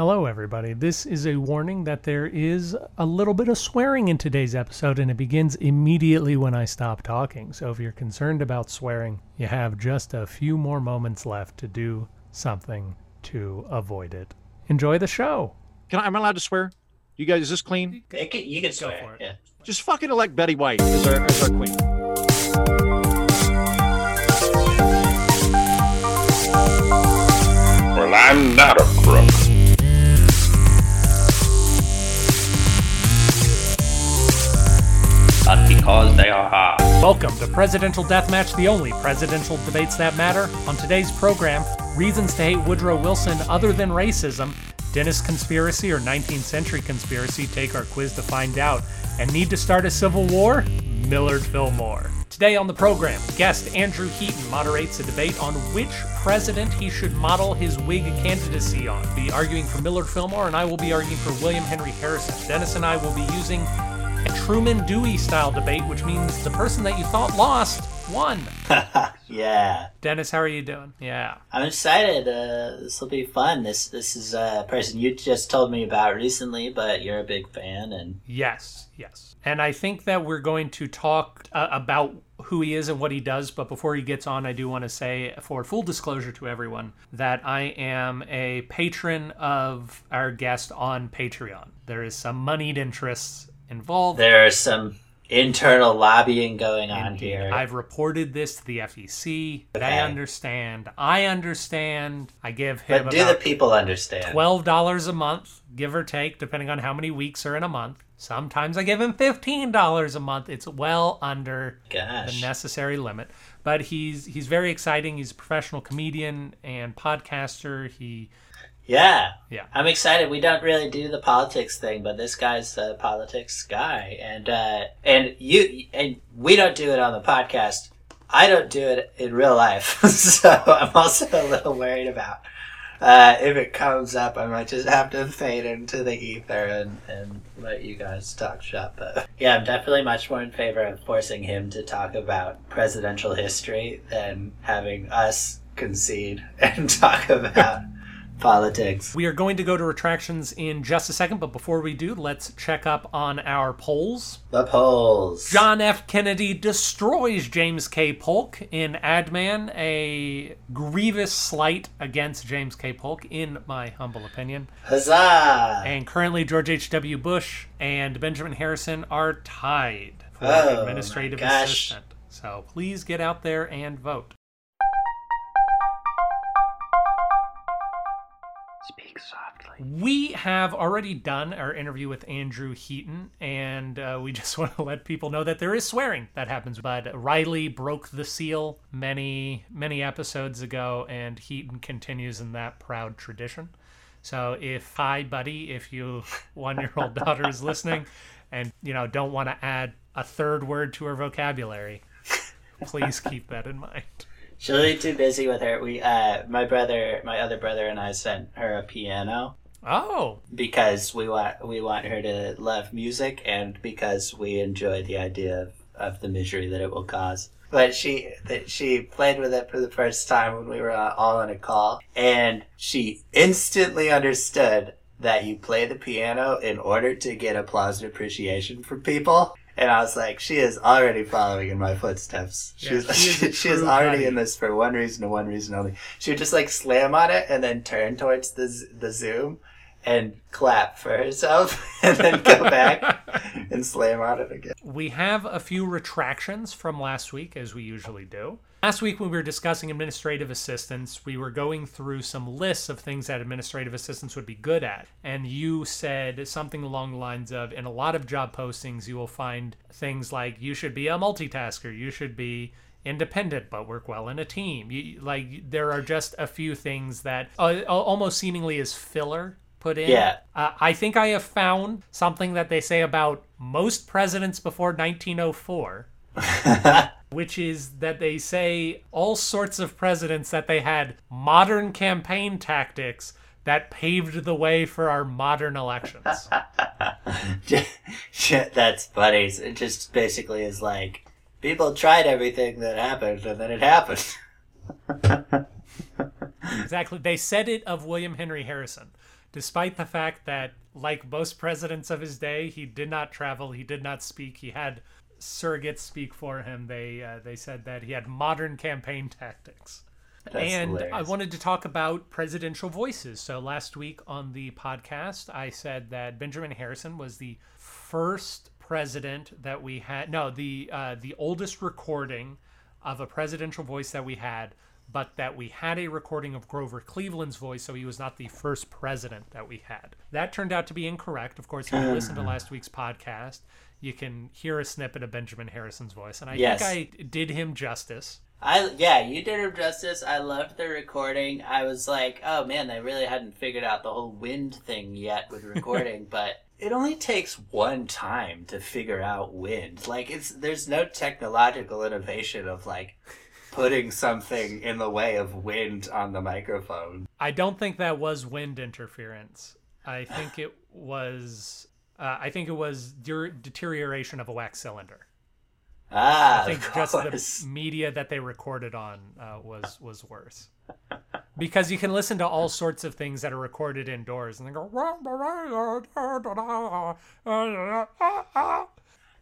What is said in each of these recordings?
Hello, everybody. This is a warning that there is a little bit of swearing in today's episode, and it begins immediately when I stop talking. So if you're concerned about swearing, you have just a few more moments left to do something to avoid it. Enjoy the show. Can I, am I allowed to swear? You guys, is this clean? It can, you can Go swear. for it. Yeah. Just fucking elect Betty White as our, as our queen. Well, I'm not a crook. Because they are hard. Welcome to Presidential Deathmatch, the only presidential debates that matter. On today's program, reasons to hate Woodrow Wilson other than racism, Dennis conspiracy or 19th century conspiracy, take our quiz to find out. And need to start a civil war? Millard Fillmore. Today on the program, guest Andrew Heaton moderates a debate on which president he should model his Whig candidacy on. Be arguing for Millard Fillmore, and I will be arguing for William Henry Harrison. Dennis and I will be using Truman Dewey style debate, which means the person that you thought lost won. Yeah. Dennis, how are you doing? Yeah. I'm excited. Uh, this will be fun. This this is a person you just told me about recently, but you're a big fan, and Yes, yes. And I think that we're going to talk uh, about who he is and what he does. But before he gets on, I do want to say, for full disclosure to everyone, that I am a patron of our guest on Patreon. There is some moneyed interests involved. there is some internal lobbying going on Indeed. here. I've reported this to the FEC. They understand. I understand. I give him but do the people understand? twelve dollars a month, give or take, depending on how many weeks are in a month. Sometimes I give him fifteen dollars a month. It's well under the necessary limit. But he's he's very exciting. He's a professional comedian and podcaster. He Yeah. Yeah. I'm excited. We don't really do the politics thing, but this guy's a politics guy, and uh, and you and we don't do it on the podcast. I don't do it in real life, so I'm also a little worried about uh, if it comes up. I might just have to fade into the ether and, and let you guys talk shop. But yeah, I'm definitely much more in favor of forcing him to talk about presidential history than having us concede and talk about politics. we are going to go to retractions in just a second, but before we do, let's check up on our polls. The polls. John F. Kennedy destroys James K. Polk in Adman, a grievous slight against James K. Polk, in my humble opinion. Huzzah! And currently, George H.W. Bush and Benjamin Harrison are tied for Oh, administrative assistant. So please get out there and vote. We have already done our interview with Andrew Heaton, and uh, we just want to let people know that there is swearing that happens. But Riley broke the seal many, many episodes ago, and Heaton continues in that proud tradition. So, if hi, buddy, if you one-year-old daughter is listening, and you know don't want to add a third word to her vocabulary, please keep that in mind. She'll be too busy with her. We, uh, my brother, my other brother, and I sent her a piano Oh, because we want we want her to love music and because we enjoy the idea of, of the misery that it will cause. But she that she played with it for the first time when we were uh, all on a call, and she instantly understood that you play the piano in order to get applause and appreciation from people. And I was like, she is already following in my footsteps. Yeah, She's, she is she is already buddy. in this for one reason and one reason only. She would just like slam on it and then turn towards the the zoom and clap for herself and then go back and slam on it again. We have a few retractions from last week, as we usually do. Last week, when we were discussing administrative assistants, we were going through some lists of things that administrative assistants would be good at. And you said something along the lines of in a lot of job postings, you will find things like you should be a multitasker, you should be independent but work well in a team. You, like, there are just a few things that uh, almost seemingly is filler put in. Yeah. Uh, I think I have found something that they say about most presidents before 1904, which is that they say all sorts of presidents that they had modern campaign tactics that paved the way for our modern elections. That's funny. It just basically is like people tried everything that happened and then it happened. exactly. They said it of William Henry Harrison. despite the fact that, like most presidents of his day, he did not travel, he did not speak, he had surrogates speak for him. They uh, they said that he had modern campaign tactics. That's and I wanted to talk about presidential voices. So last week on the podcast, I said that Benjamin Harrison was the first president that we had. No, the uh, the oldest recording of a presidential voice that we had, but that we had a recording of Grover Cleveland's voice, so he was not the first president that we had. That turned out to be incorrect. Of course, if you listen to last week's podcast, you can hear a snippet of Benjamin Harrison's voice, and I Yes. think I did him justice. I yeah, you did him justice. I loved the recording. I was like, oh man, they really hadn't figured out the whole wind thing yet with recording, but it only takes one time to figure out wind. Like it's there's no technological innovation of like putting something in the way of wind on the microphone. I don't think that was wind interference. I think it was. Uh, I think it was der- deterioration of a wax cylinder. Ah, I think of just the media that they recorded on uh, was was worse. Because you can listen to all sorts of things that are recorded indoors, and they go.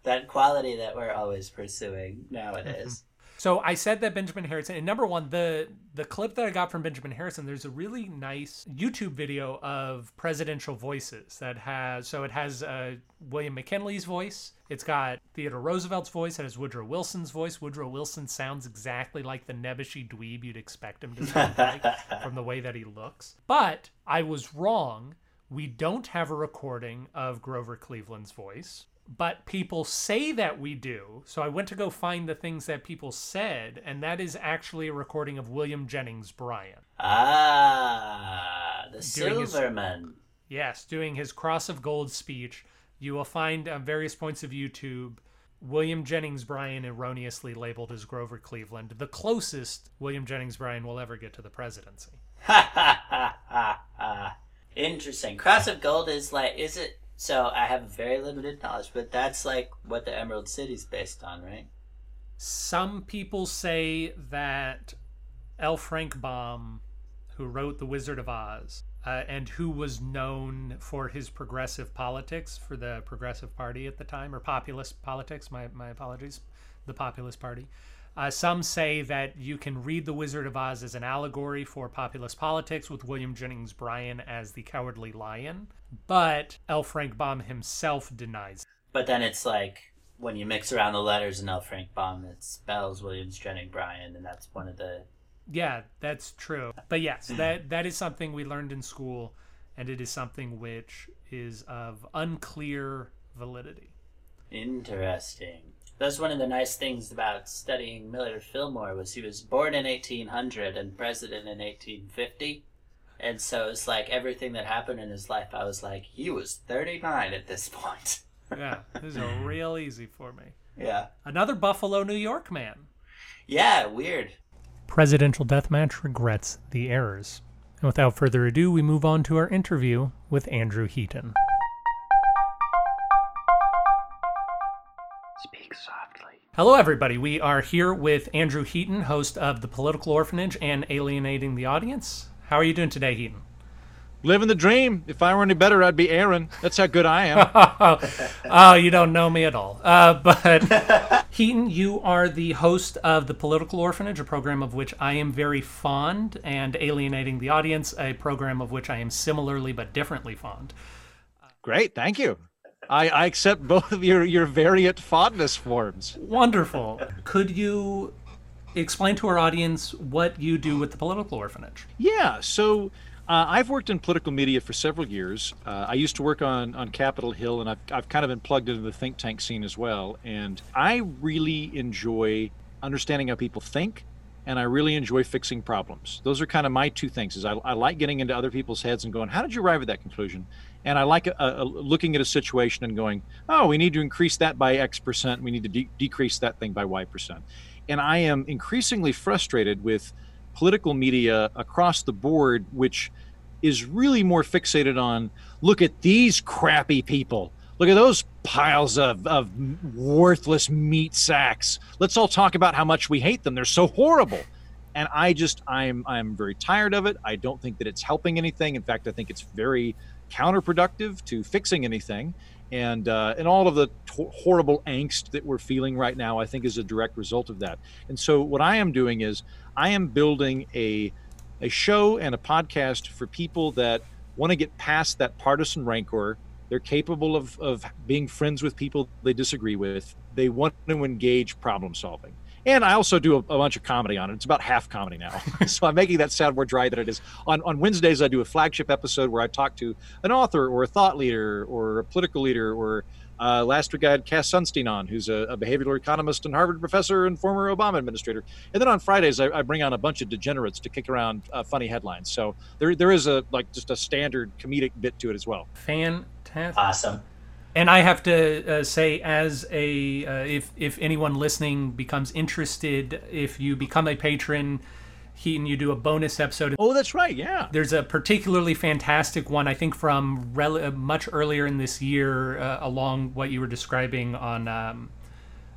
that quality that we're always pursuing nowadays. So I said that Benjamin Harrison, and number one, the the clip that I got from Benjamin Harrison, there's a really nice YouTube video of presidential voices that has. So it has uh, William McKinley's voice. It's got Theodore Roosevelt's voice. It has Woodrow Wilson's voice. Woodrow Wilson sounds exactly like the nebbishy dweeb you'd expect him to sound like from the way that he looks. But I was wrong. We don't have a recording of Grover Cleveland's voice but people say that we do. So I went to go find the things that people said, and that is actually a recording of William Jennings Bryan. Ah, the Silverman. Yes, doing his Cross of Gold speech. You will find on various points of YouTube William Jennings Bryan erroneously labeled as Grover Cleveland, the closest William Jennings Bryan will ever get to the presidency. Ha ha ha ha ha. Interesting. Cross of Gold is like, is it? So I have very limited knowledge, but that's like what the Emerald City's based on, right? Some people say that L. Frank Baum, who wrote The Wizard of Oz, uh, and who was known for his progressive politics for the Progressive Party at the time, or populist politics, my, my apologies, the Populist Party. Uh, some say that you can read The Wizard of Oz as an allegory for populist politics with William Jennings Bryan as the Cowardly Lion, but L. Frank Baum himself denies It. But then it's like when you mix around the letters in L. Frank Baum, it spells Williams Jennings Bryan, and that's one of the. Yeah, that's true. But yes, that that is something we learned in school, and it is something which is of unclear validity. Interesting. That's one of the nice things about studying Millard Fillmore was he was born in 1800 and president in 1850. And so it's like everything that happened in his life, I was like, he was 39 at this point. Yeah, this is real easy for me. yeah. Another Buffalo, New York man. Yeah, weird. Presidential Deathmatch regrets the errors. And without further ado, we move on to our interview with Andrew Heaton. Hello, everybody. We are here with Andrew Heaton, host of The Political Orphanage and Alienating the Audience. How are you doing today, Heaton? Living the dream. If I were any better, I'd be Aaron. That's how good I am. Oh, you don't know me at all. Uh, but Heaton, you are the host of The Political Orphanage, a program of which I am very fond, and Alienating the Audience, a program of which I am similarly but differently fond. Great, thank you. I, I accept both of your, your variant fondness forms. Wonderful. Could you explain to our audience what you do with The Political Orphanage? Yeah, so uh, I've worked in political media for several years. Uh, I used to work on, on Capitol Hill, and I've, I've kind of been plugged into the think tank scene as well. And I really enjoy understanding how people think, and I really enjoy fixing problems. Those are kind of my two things. Is I, I like getting into other people's heads and going, how did you arrive at that conclusion? And I like uh, uh, looking at a situation and going, oh, we need to increase that by X percent. We need to de- decrease that thing by Y percent. And I am increasingly frustrated with political media across the board, which is really more fixated on look at these crappy people. Look at those piles of, of worthless meat sacks. Let's all talk about how much we hate them. They're so horrible. and I just I'm I'm very tired of it. I don't think that it's helping anything. In fact, I think it's very counterproductive to fixing anything. And uh, and all of the t- horrible angst that we're feeling right now, I think, is a direct result of that. And so, what I am doing is I am building a a show and a podcast for people that want to get past that partisan rancor. They're capable of, of being friends with people they disagree with. They want to engage problem solving. And I also do a, a, bunch of comedy on it. It's about half comedy now. so I'm making that sound more dry than it is. On, on Wednesdays, I do a flagship episode where I talk to an author or a thought leader or a political leader or uh, last week I had Cass Sunstein on, who's a, a, behavioral economist and Harvard professor and former Obama administrator. And then on Fridays I, I bring on a bunch of degenerates to kick around uh, funny headlines. So there there is a like just a standard comedic bit to it as well. Fantastic. Awesome. And I have to uh, say, as a uh, if if anyone listening becomes interested, if you become a patron he and you do a bonus episode. Oh, that's right. Yeah. There's a particularly fantastic one, I think, from rel- uh, much earlier in this year, uh, along what you were describing on um,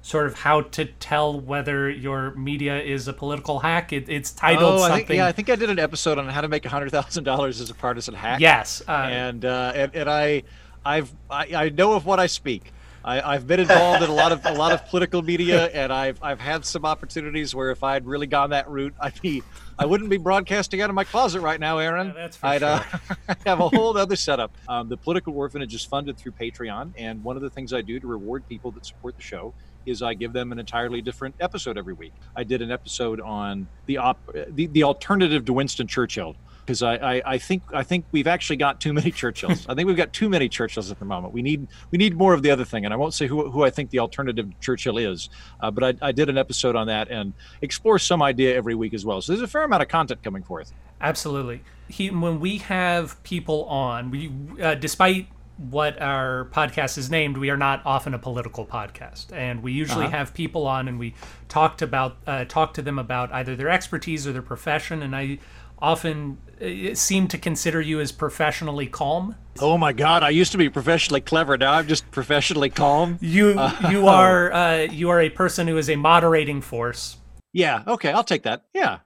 sort of how to tell whether your media is a political hack. It, it's titled oh, something. I think, yeah, I think I did an episode on how to make hundred thousand dollars as a partisan hack. Yes, uh, and, uh, and and I, I've I, I know of what I speak. I, have been involved in a lot of a lot of political media, and I've I've had some opportunities where if I'd really gone that route, I'd be I wouldn't be broadcasting out of my closet right now, Aaron. Yeah, that's for I'd sure. uh, have a whole other setup. Um, the political orphanage is funded through Patreon, and one of the things I do to reward people that support the show is I give them an entirely different episode every week. I did an episode on the op- the, the alternative to Winston Churchill because I, I, I, think I think we've actually got too many Churchills. I think we've got too many Churchills at the moment. We need we need more of the other thing. And I won't say who, who I think the alternative Churchill is, uh, but I, I did an episode on that and explore some idea every week as well. So there's a fair amount of content coming forth. Absolutely. He, when we have people on, we uh, despite what our podcast is named, we are not often a political podcast, and we usually uh-huh. have people on and we talked about uh, talk to them about either their expertise or their profession. And I often uh, seem to consider you as professionally calm. Oh my God! I used to be professionally clever. Now I'm just professionally calm. You uh, you are uh, you are a person who is a moderating force. Yeah. Okay. I'll take that. Yeah.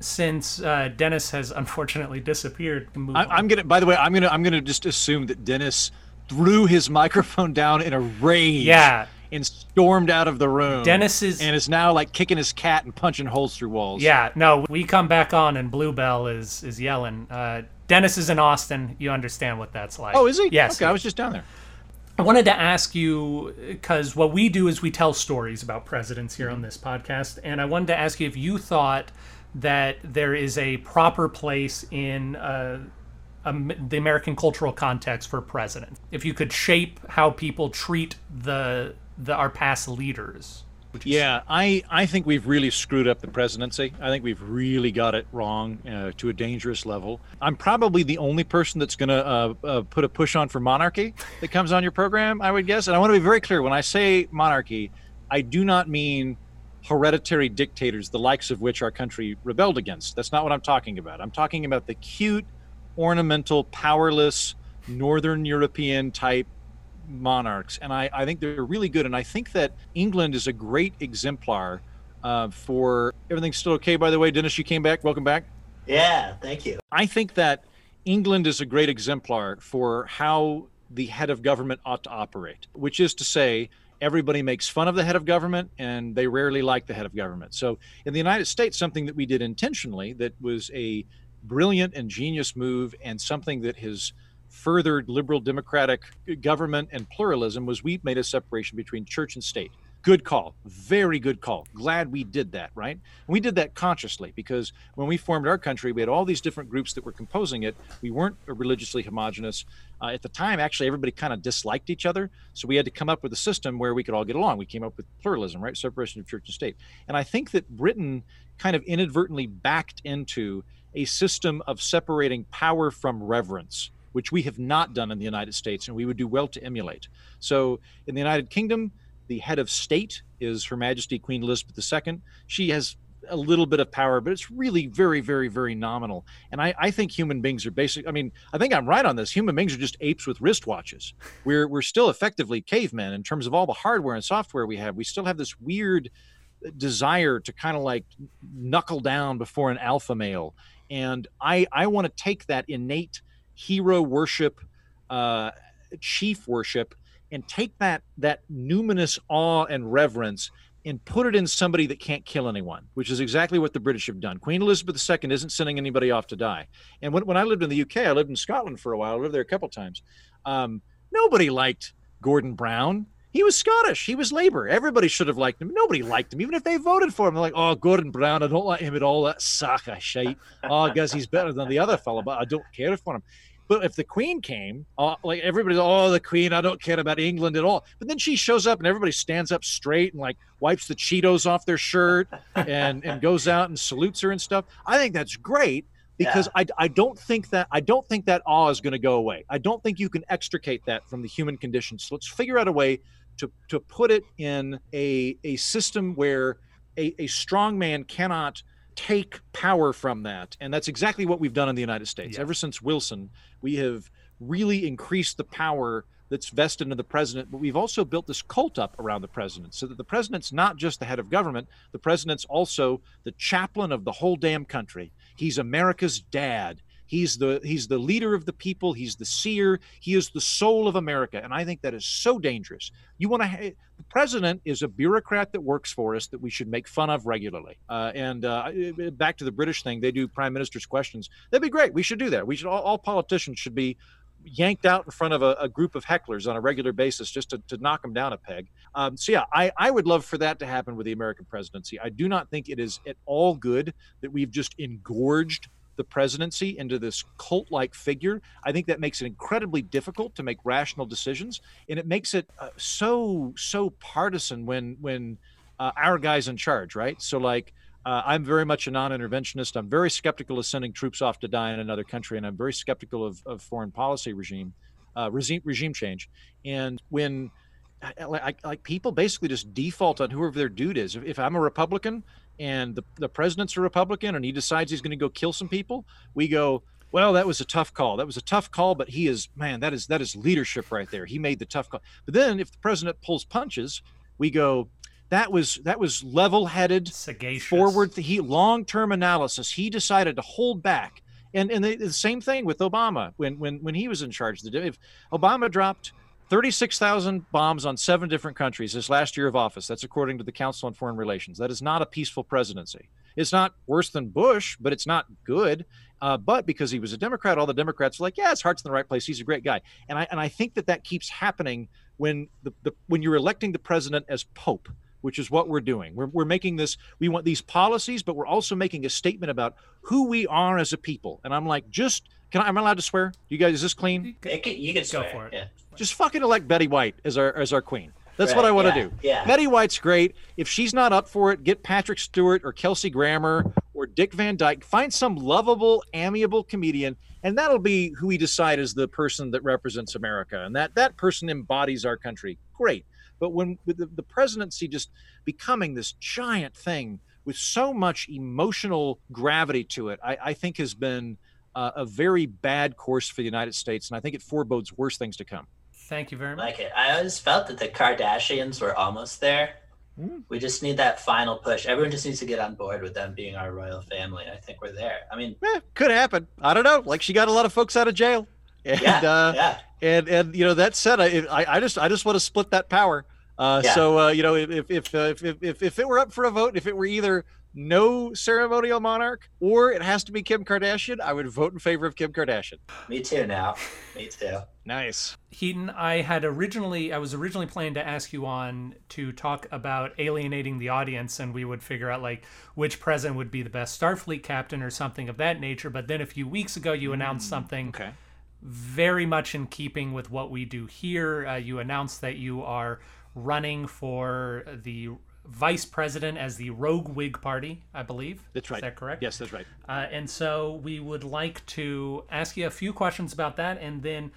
Since uh, Dennis has unfortunately disappeared, I, am gonna. By the way, I'm gonna. I'm gonna just assume that Dennis threw his microphone down in a rage. Yeah and stormed out of the room. Dennis is and is now like kicking his cat and punching holes through walls. Yeah, no, we come back on and Bluebell is is yelling. Uh, Dennis is in Austin. You understand what that's like. Oh, is he? Yes. Okay, I was just down there. I wanted to ask you because what we do is we tell stories about presidents here on this podcast, and I wanted to ask you if you thought that there is a proper place in uh, the American cultural context for president. If you could shape how people treat the the our past leaders. Yeah, I, I think we've really screwed up the presidency. I think we've really got it wrong uh, to a dangerous level. I'm probably the only person that's going to uh, uh, put a push on for monarchy that comes on your program, I would guess. And I want to be very clear when I say monarchy, I do not mean hereditary dictators, the likes of which our country rebelled against. That's not what I'm talking about. I'm talking about the cute, ornamental, powerless, Northern European type monarchs, and I, I think they're really good. And I think that England is a great exemplar uh, for everything's still okay. By the way, Dennis, you came back. Welcome back. Yeah, thank you. I think that England is a great exemplar for how the head of government ought to operate, which is to say, everybody makes fun of the head of government and they rarely like the head of government. So in the United States, something that we did intentionally that was a brilliant and genius move and something that has furthered liberal democratic government and pluralism was we made a separation between church and state. Good call. Very good call. Glad we did that, right? And we did that consciously because when we formed our country, we had all these different groups that were composing it. We weren't religiously homogenous. Uh, at the time, actually, everybody kind of disliked each other. So we had to come up with a system where we could all get along. We came up with pluralism, right? Separation of church and state. And I think that Britain kind of inadvertently backed into a system of separating power from reverence which we have not done in the United States and we would do well to emulate. So in the United Kingdom, the head of state is Her Majesty Queen Elizabeth II. She has a little bit of power, but it's really very, very, very nominal. And I, I think human beings are basic. I mean, I think I'm right on this. Human beings are just apes with wristwatches. We're we're still effectively cavemen in terms of all the hardware and software we have. We still have this weird uh, desire to kind of like knuckle down before an alpha male. And I I want to take that innate hero worship, uh, chief worship, and take that that numinous awe and reverence and put it in somebody that can't kill anyone, which is exactly what the British have done. Queen Elizabeth II isn't sending anybody off to die. And when, when I lived in the UK, I lived in Scotland for a while. I lived there a couple times. Um, nobody liked Gordon Brown. He was Scottish. He was Labour. Everybody should have liked him. Nobody liked him, even if they voted for him. They're like, oh, Gordon Brown, I don't like him at all. That sack of shite. Oh, I guess he's better than the other fellow, but I don't care for him. But if the Queen came, uh, like everybody's, oh, the Queen, I don't care about England at all. But then she shows up and everybody stands up straight and like wipes the Cheetos off their shirt and and goes out and salutes her and stuff. I think that's great because yeah. I, I don't think that I don't think that awe is going to go away. I don't think you can extricate that from the human condition. So let's figure out a way to to put it in a a system where a, a strong man cannot take power from that. And that's exactly what we've done in the United States. Yeah. Ever since Wilson, we have really increased the power that's vested in the president, but we've also built this cult up around the president so that the president's not just the head of government, the president's also the chaplain of the whole damn country. He's America's dad. He's the he's the leader of the people. He's the seer. He is the soul of America, and I think that is so dangerous. You want to ha- the president is a bureaucrat that works for us that we should make fun of regularly. Uh, and uh, back to the British thing, they do prime minister's questions. That'd be great. We should do that. We should all, all politicians should be yanked out in front of a, a, group of hecklers on a regular basis just to, to knock them down a peg. Um, so, yeah, I, I would love for that to happen with the American presidency. I do not think it is at all good that we've just engorged the presidency into this cult like figure. I think that makes it incredibly difficult to make rational decisions. And it makes it uh, so, so partisan when, when uh, our guy's in charge, right? So, like, uh, I'm very much a non interventionist. I'm very skeptical of sending troops off to die in another country. And I'm very skeptical of, of foreign policy regime, uh, regime, regime change. And when, like, like people basically just default on whoever their dude is. If, if I'm a Republican and the, the president's a Republican and he decides he's going to go kill some people, we go, well, that was a tough call. That was a tough call, but he is, man, that is that is leadership right there. He made the tough call. But then if the president pulls punches, we go, that was that was level-headed, sagacious, forward. He long-term analysis. He decided to hold back. And and the, the, same thing with Obama when when when he was in charge. The if Obama dropped 36,000 bombs on seven different countries his last year of office. That's according to the Council on Foreign Relations. That is not a peaceful presidency. It's not worse than Bush, but it's not good. Uh, but because he was a Democrat, all the Democrats are like, yeah, his heart's in the right place. He's a great guy. And I, and I think that that keeps happening when, the, the, when you're electing the president as Pope which is what we're doing. We're, we're making this, we want these policies, but we're also making a statement about who we are as a people. And I'm like, just, can I, am I allowed to swear? You guys, is this clean? You can, you can go for it. Yeah. Just fucking elect Betty White as our, as our queen. That's right, what I want yeah, to do. Yeah. Betty White's great. If she's not up for it, get Patrick Stewart or Kelsey Grammer or Dick Van Dyke. Find some lovable, amiable comedian, and that'll be who we decide is the person that represents America. And that that person embodies our country. Great. But when the, the presidency just becoming this giant thing with so much emotional gravity to it, I, I think has been uh, a very bad course for the United States, and I think it forebodes worse things to come. Thank you very much. Like it. I always felt that the Kardashians were almost there. Mm. We just need that final push. Everyone just needs to get on board with them being our royal family. I think we're there. I mean, eh, could happen. I don't know. Like she got a lot of folks out of jail. And, yeah, uh, yeah. And and you know that said, I I, I just I just want to split that power. Uh, yeah. So uh, you know, if if, uh, if if if it were up for a vote, if it were either no ceremonial monarch or it has to be Kim Kardashian, I would vote in favor of Kim Kardashian. Me too. Now, me too. Nice. Heaton, I had originally I was originally planning to ask you on to talk about alienating the audience and we would figure out like which president would be the best Starfleet captain or something of that nature. But then a few weeks ago you announced mm, something okay. very much in keeping with what we do here. Uh, you announced that you are running for the vice president as the Rogue Whig Party, I believe. That's right. Is that correct? Yes, that's right. Uh, and so we would like to ask you a few questions about that, and then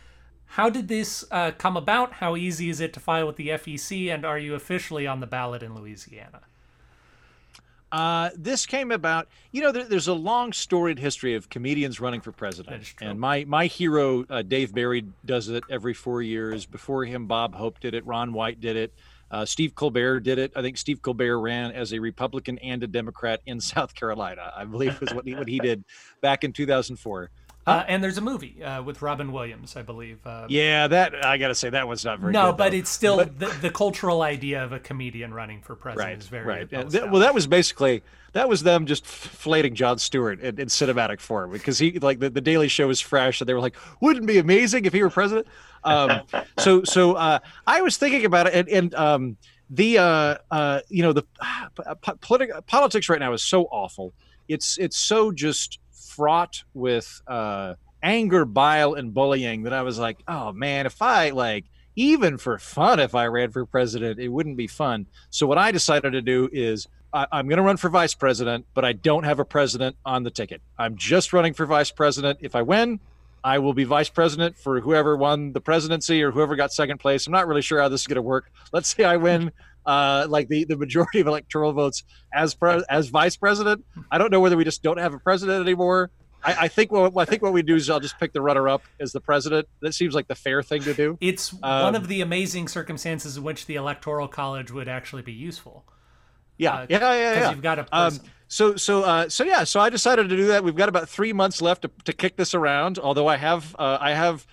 how did this uh, come about? How easy is it to file with the FEC, and are you officially on the ballot in Louisiana? Uh, this came about, you know, there, there's a long storied history of comedians running for president. And my, my hero, uh, Dave Barry, does it every four years. Before him, Bob Hope did it, Ron White did it. Uh, Steve Colbert did it. I think Steve Colbert ran as a Republican and a Democrat in South Carolina. I believe was what he, what he did back in 2004. Uh, and there's a movie uh, with Robin Williams, I believe. Uh, Yeah, that I got to say that one's not very no, good. but though. it's still the, the cultural idea of a comedian running for president right, is very right. th- well, that was basically that was them just flating Jon Stewart in, in cinematic form because he like the, the Daily Show was fresh and they were like, wouldn't it be amazing if he were president? Um, so so uh, I was thinking about it and, and um, the uh, uh, you know the po- politi- politics right now is so awful. It's it's so just fraught with uh, anger, bile, and bullying that I was like, oh man, if I like even for fun, if I ran for president, it wouldn't be fun. So what I decided to do is I'm going to run for vice president, but I don't have a president on the ticket. I'm just running for vice president. If I win, I will be vice president for whoever won the presidency or whoever got second place. I'm not really sure how this is going to work. Let's say I win uh, like the, the majority of electoral votes as pre- as vice president. I don't know whether we just don't have a president anymore. I, I think what I think what we do is I'll just pick the runner up as the president. That seems like the fair thing to do. It's one Um, of the amazing circumstances in which the electoral college would actually be useful. Yeah, Uh, yeah, yeah, Because yeah. you've got a Um, person. So so uh, so yeah, so I decided to do that. We've got about three months left to, to kick this around. Although I have uh, I have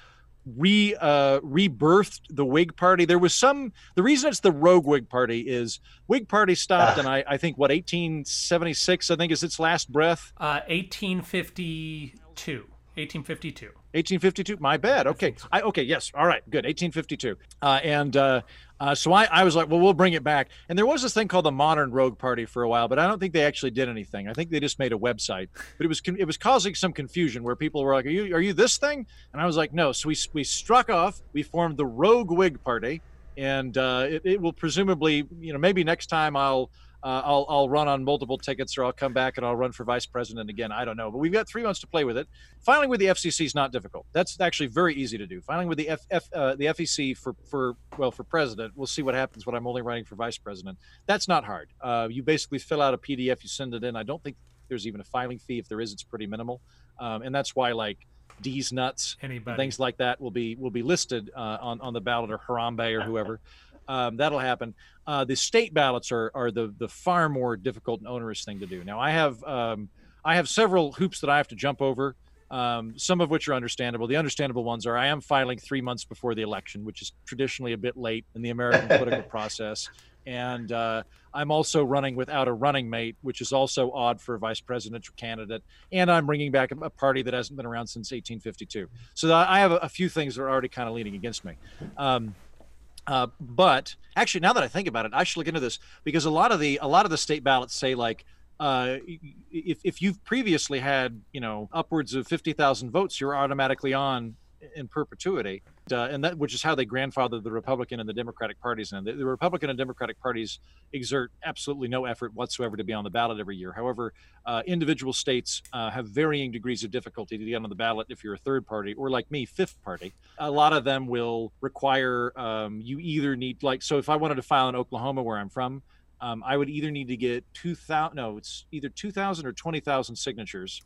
re uh, rebirthed the Whig Party. There was some the reason it's the rogue Whig Party is Whig Party stopped, and I I think what 1876 I think is its last breath. Uh, 1852. 1852. 1852. My bad. Okay. I okay. Yes. All right. Good. 1852. Uh, and uh, uh, so I, I was like, well, we'll bring it back. And there was this thing called the Modern Rogue Party for a while, but I don't think they actually did anything. I think they just made a website. But it was it was causing some confusion where people were like, are you are you this thing? And I was like, no. So we we struck off. We formed the Rogue Whig Party, and uh, it, it will presumably, you know, maybe next time I'll. Uh, I'll, I'll run on multiple tickets or I'll come back and I'll run for vice president again. I don't know. But we've got three months to play with it. Filing with the FCC is not difficult. That's actually very easy to do. Filing with the F, F, uh, the FEC for, for, well, for president, we'll see what happens when I'm only running for vice president. That's not hard. Uh, you basically fill out a PDF, you send it in. I don't think there's even a filing fee. If there is, it's pretty minimal. Um, and that's why, like, Deez Nuts, Anybody. things like that will be will be listed uh, on on the ballot or Harambe or whoever. Um, that'll happen. Uh, the state ballots are are the the far more difficult and onerous thing to do. Now I have um, I have several hoops that I have to jump over. Um, some of which are understandable. The understandable ones are I am filing three months before the election, which is traditionally a bit late in the American political process. And uh, I'm also running without a running mate, which is also odd for a vice presidential candidate. And I'm bringing back a, party that hasn't been around since 1852. So I have a, a few things that are already kind of leaning against me. Um, uh, but actually, now that I think about it, I should look into this because a lot of the a lot of the state ballots say like uh, if if you've previously had you know upwards of fifty thousand votes, you're automatically on in perpetuity, uh, and that which is how they grandfather the Republican and the Democratic parties. And the, the Republican and Democratic parties exert absolutely no effort whatsoever to be on the ballot every year. However, uh, individual states uh, have varying degrees of difficulty to get on the ballot if you're a third party or like me, fifth party. A lot of them will require um, you either need like so. If I wanted to file in Oklahoma, where I'm from. Um, I would either need to get two thousand. No, it's either two thousand or twenty thousand signatures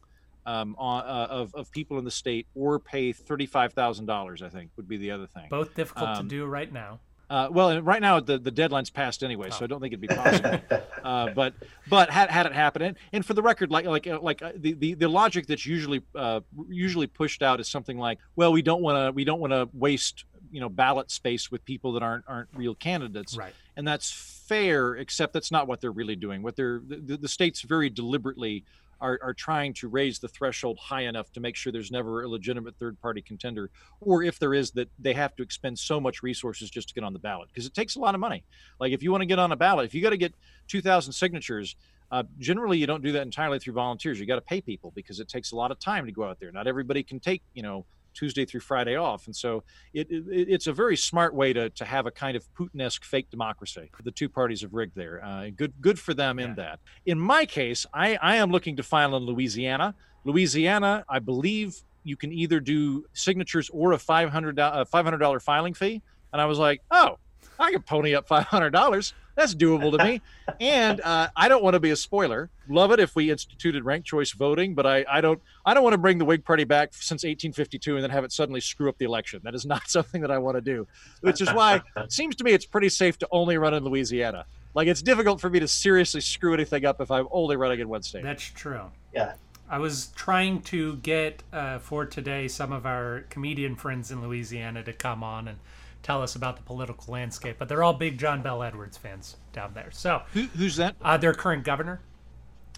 um, on, uh, of of people in the state, or pay thirty five thousand dollars. I think would be the other thing. Both difficult Um, to do right now. Uh, well, right now the, the deadline's passed anyway, so I don't think it'd be possible. uh, but but had, had it happened, and, and for the record, like like uh, like uh, the, the, the logic that's usually uh, usually pushed out is something like, well, we don't want to we don't want to waste you know ballot space with people that aren't aren't real candidates, Right. and that's fair, except that's not what they're really doing. What they're the, the states very deliberately are, are trying to raise the threshold high enough to make sure there's never a legitimate third party contender, or if there is, that they have to expend so much resources just to get on the ballot because it takes a lot of money. Like if you want to get on a ballot, if you got to get 2,000 signatures, uh, generally you don't do that entirely through volunteers. You got to pay people because it takes a lot of time to go out there. Not everybody can take, you know, Tuesday through Friday off, and so it, it it's a very smart way to to have a kind of Putin-esque fake democracy. The two parties have rigged there. Uh, good good for them in that. In my case, I I am looking to file in Louisiana. Louisiana, I believe you can either do signatures or a five hundred uh, five hundred dollar filing fee. And I was like, oh, I can pony up five hundred dollars. That's doable to me. And uh, I don't want to be a spoiler. Love it if we instituted ranked choice voting, but I, I don't I don't want to bring the Whig Party back since 1852 and then have it suddenly screw up the election. That is not something that I want to do. Which is why it seems to me it's pretty safe to only run in Louisiana. Like it's difficult for me to seriously screw anything up if I'm only running in one state. That's true. Yeah. I was trying to get uh, for today some of our comedian friends in Louisiana to come on and tell us about the political landscape, but they're all big John Bell Edwards fans down there. So, Who, who's that? uh, their current governor,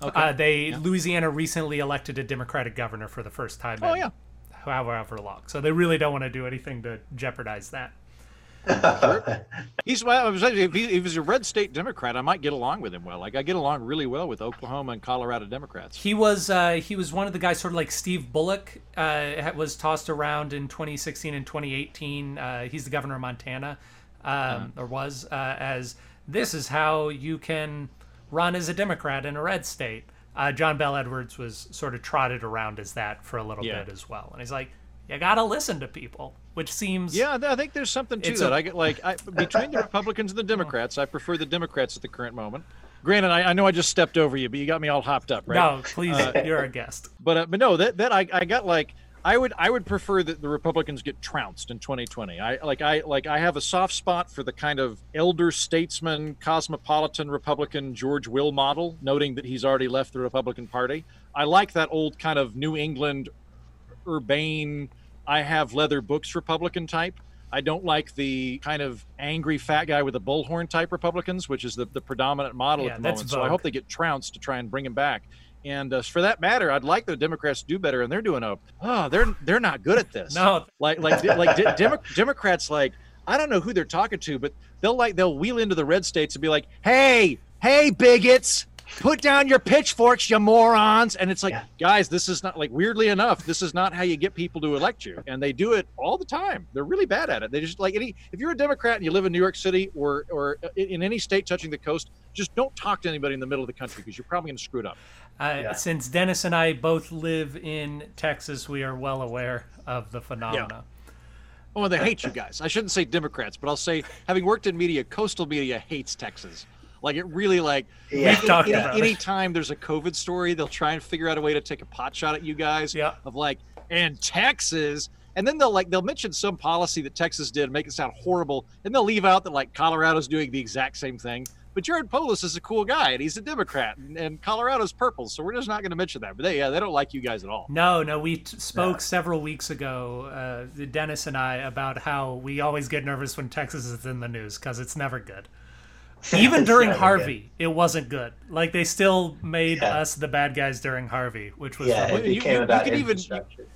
Okay. uh, they Louisiana recently elected a Democratic governor for the first time. oh in yeah. however long. So they really don't want to do anything to jeopardize that. He's well. I was saying, if he, if he was a red state Democrat, I might get along with him well. Like I get along really well with Oklahoma and Colorado Democrats. He was uh, he was one of the guys, sort of like Steve Bullock, uh, was tossed around in 2016 and 2018. Uh, he's the governor of Montana, um, or was uh, as this is how you can run as a Democrat in a red state. Uh, John Bell Edwards was sort of trotted around as that for a little Yeah. bit as well, and he's like, you gotta listen to people, which seems Yeah, I think there's something to that. a- I get like I, between the Republicans and the Democrats, I prefer the Democrats at the current moment. Granted, I, I know I just stepped over you, but you got me all hopped up, right? no, please, you're a guest. But uh, but no, that that I, I got like I would I would prefer that the Republicans get trounced in 2020. I like I like I have a soft spot for the kind of elder statesman, cosmopolitan Republican George Will model, noting that he's already left the Republican Party. I like that old kind of New England urbane I have leather books Republican type. I don't like the kind of angry fat guy with a bullhorn type Republicans, which is the, the predominant model Yeah, at the moment. So I hope they get trounced to try and bring him back. And uh, for that matter, I'd like the Democrats to do better, and they're doing a oh they're they're not good at this. No, like like like de- Demo- Democrats like I don't know who they're talking to, but they'll like they'll wheel into the red states and be like, hey hey bigots, put down your pitchforks, you morons. And it's like, Yeah. guys, this is not like weirdly enough, this is not how you get people to elect you. And they do it all the time. They're really bad at it. They just like any if you're a Democrat and you live in New York City or or in in any state touching the coast, just don't talk to anybody in the middle of the country because you're probably going to screw it up. Uh, Yeah. Since Dennis and I both live in Texas, we are well aware of the phenomena. Oh, they hate you guys. I shouldn't say Democrats, but I'll say, having worked in media, coastal media hates Texas. Like it really like Yeah. We've talked any, about anytime there's a COVID story, they'll try and figure out a way to take a pot shot at you guys. Yeah. Of like, and Texas, and then they'll like they'll mention some policy that Texas did, make it sound horrible, and they'll leave out that like Colorado's doing the exact same thing. But Jared Polis is a cool guy, and he's a Democrat, and, and Colorado's purple, so we're just not going to mention that. But they, yeah, they don't like you guys at all. No, no, we t- spoke several weeks ago, uh, Dennis and I, about how we always get nervous when Texas is in the news because it's never good. Even during never Harvey, it wasn't good. Like they still made Yeah. us the bad guys during Harvey, which was Yeah, it you- became you- you about could even-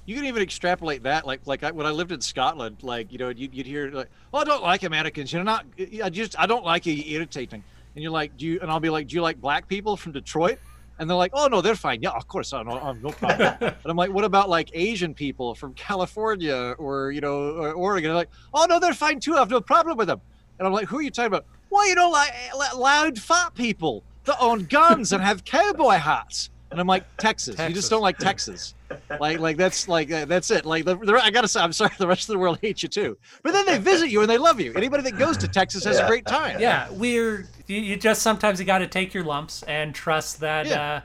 You can even extrapolate that, like like I, when I lived in Scotland, like you know, you'd, you'd hear like, "Oh, I don't like Americans. You're not. I just I don't like you. You're irritating." And you're like, "Do you?" And I'll be like, "Do you like black people from Detroit?" And they're like, "Oh no, they're fine. Yeah, of course, I no, I'm no problem." and I'm like, "What about like Asian people from California or you know or Oregon?" They're like, "Oh no, they're fine too. I have no problem with them." And I'm like, "Who are you talking about?" Well, you don't like eh, loud fat people that own guns and have cowboy hats. And I'm like, Texas. You just don't like Texas like like that's like uh, that's it like the, the, i gotta say i'm sorry the rest of the world hates you too but then they visit you and they love you anybody that goes to texas has a great time Yeah, we're you, you just sometimes you got to take your lumps and trust that Yeah. uh,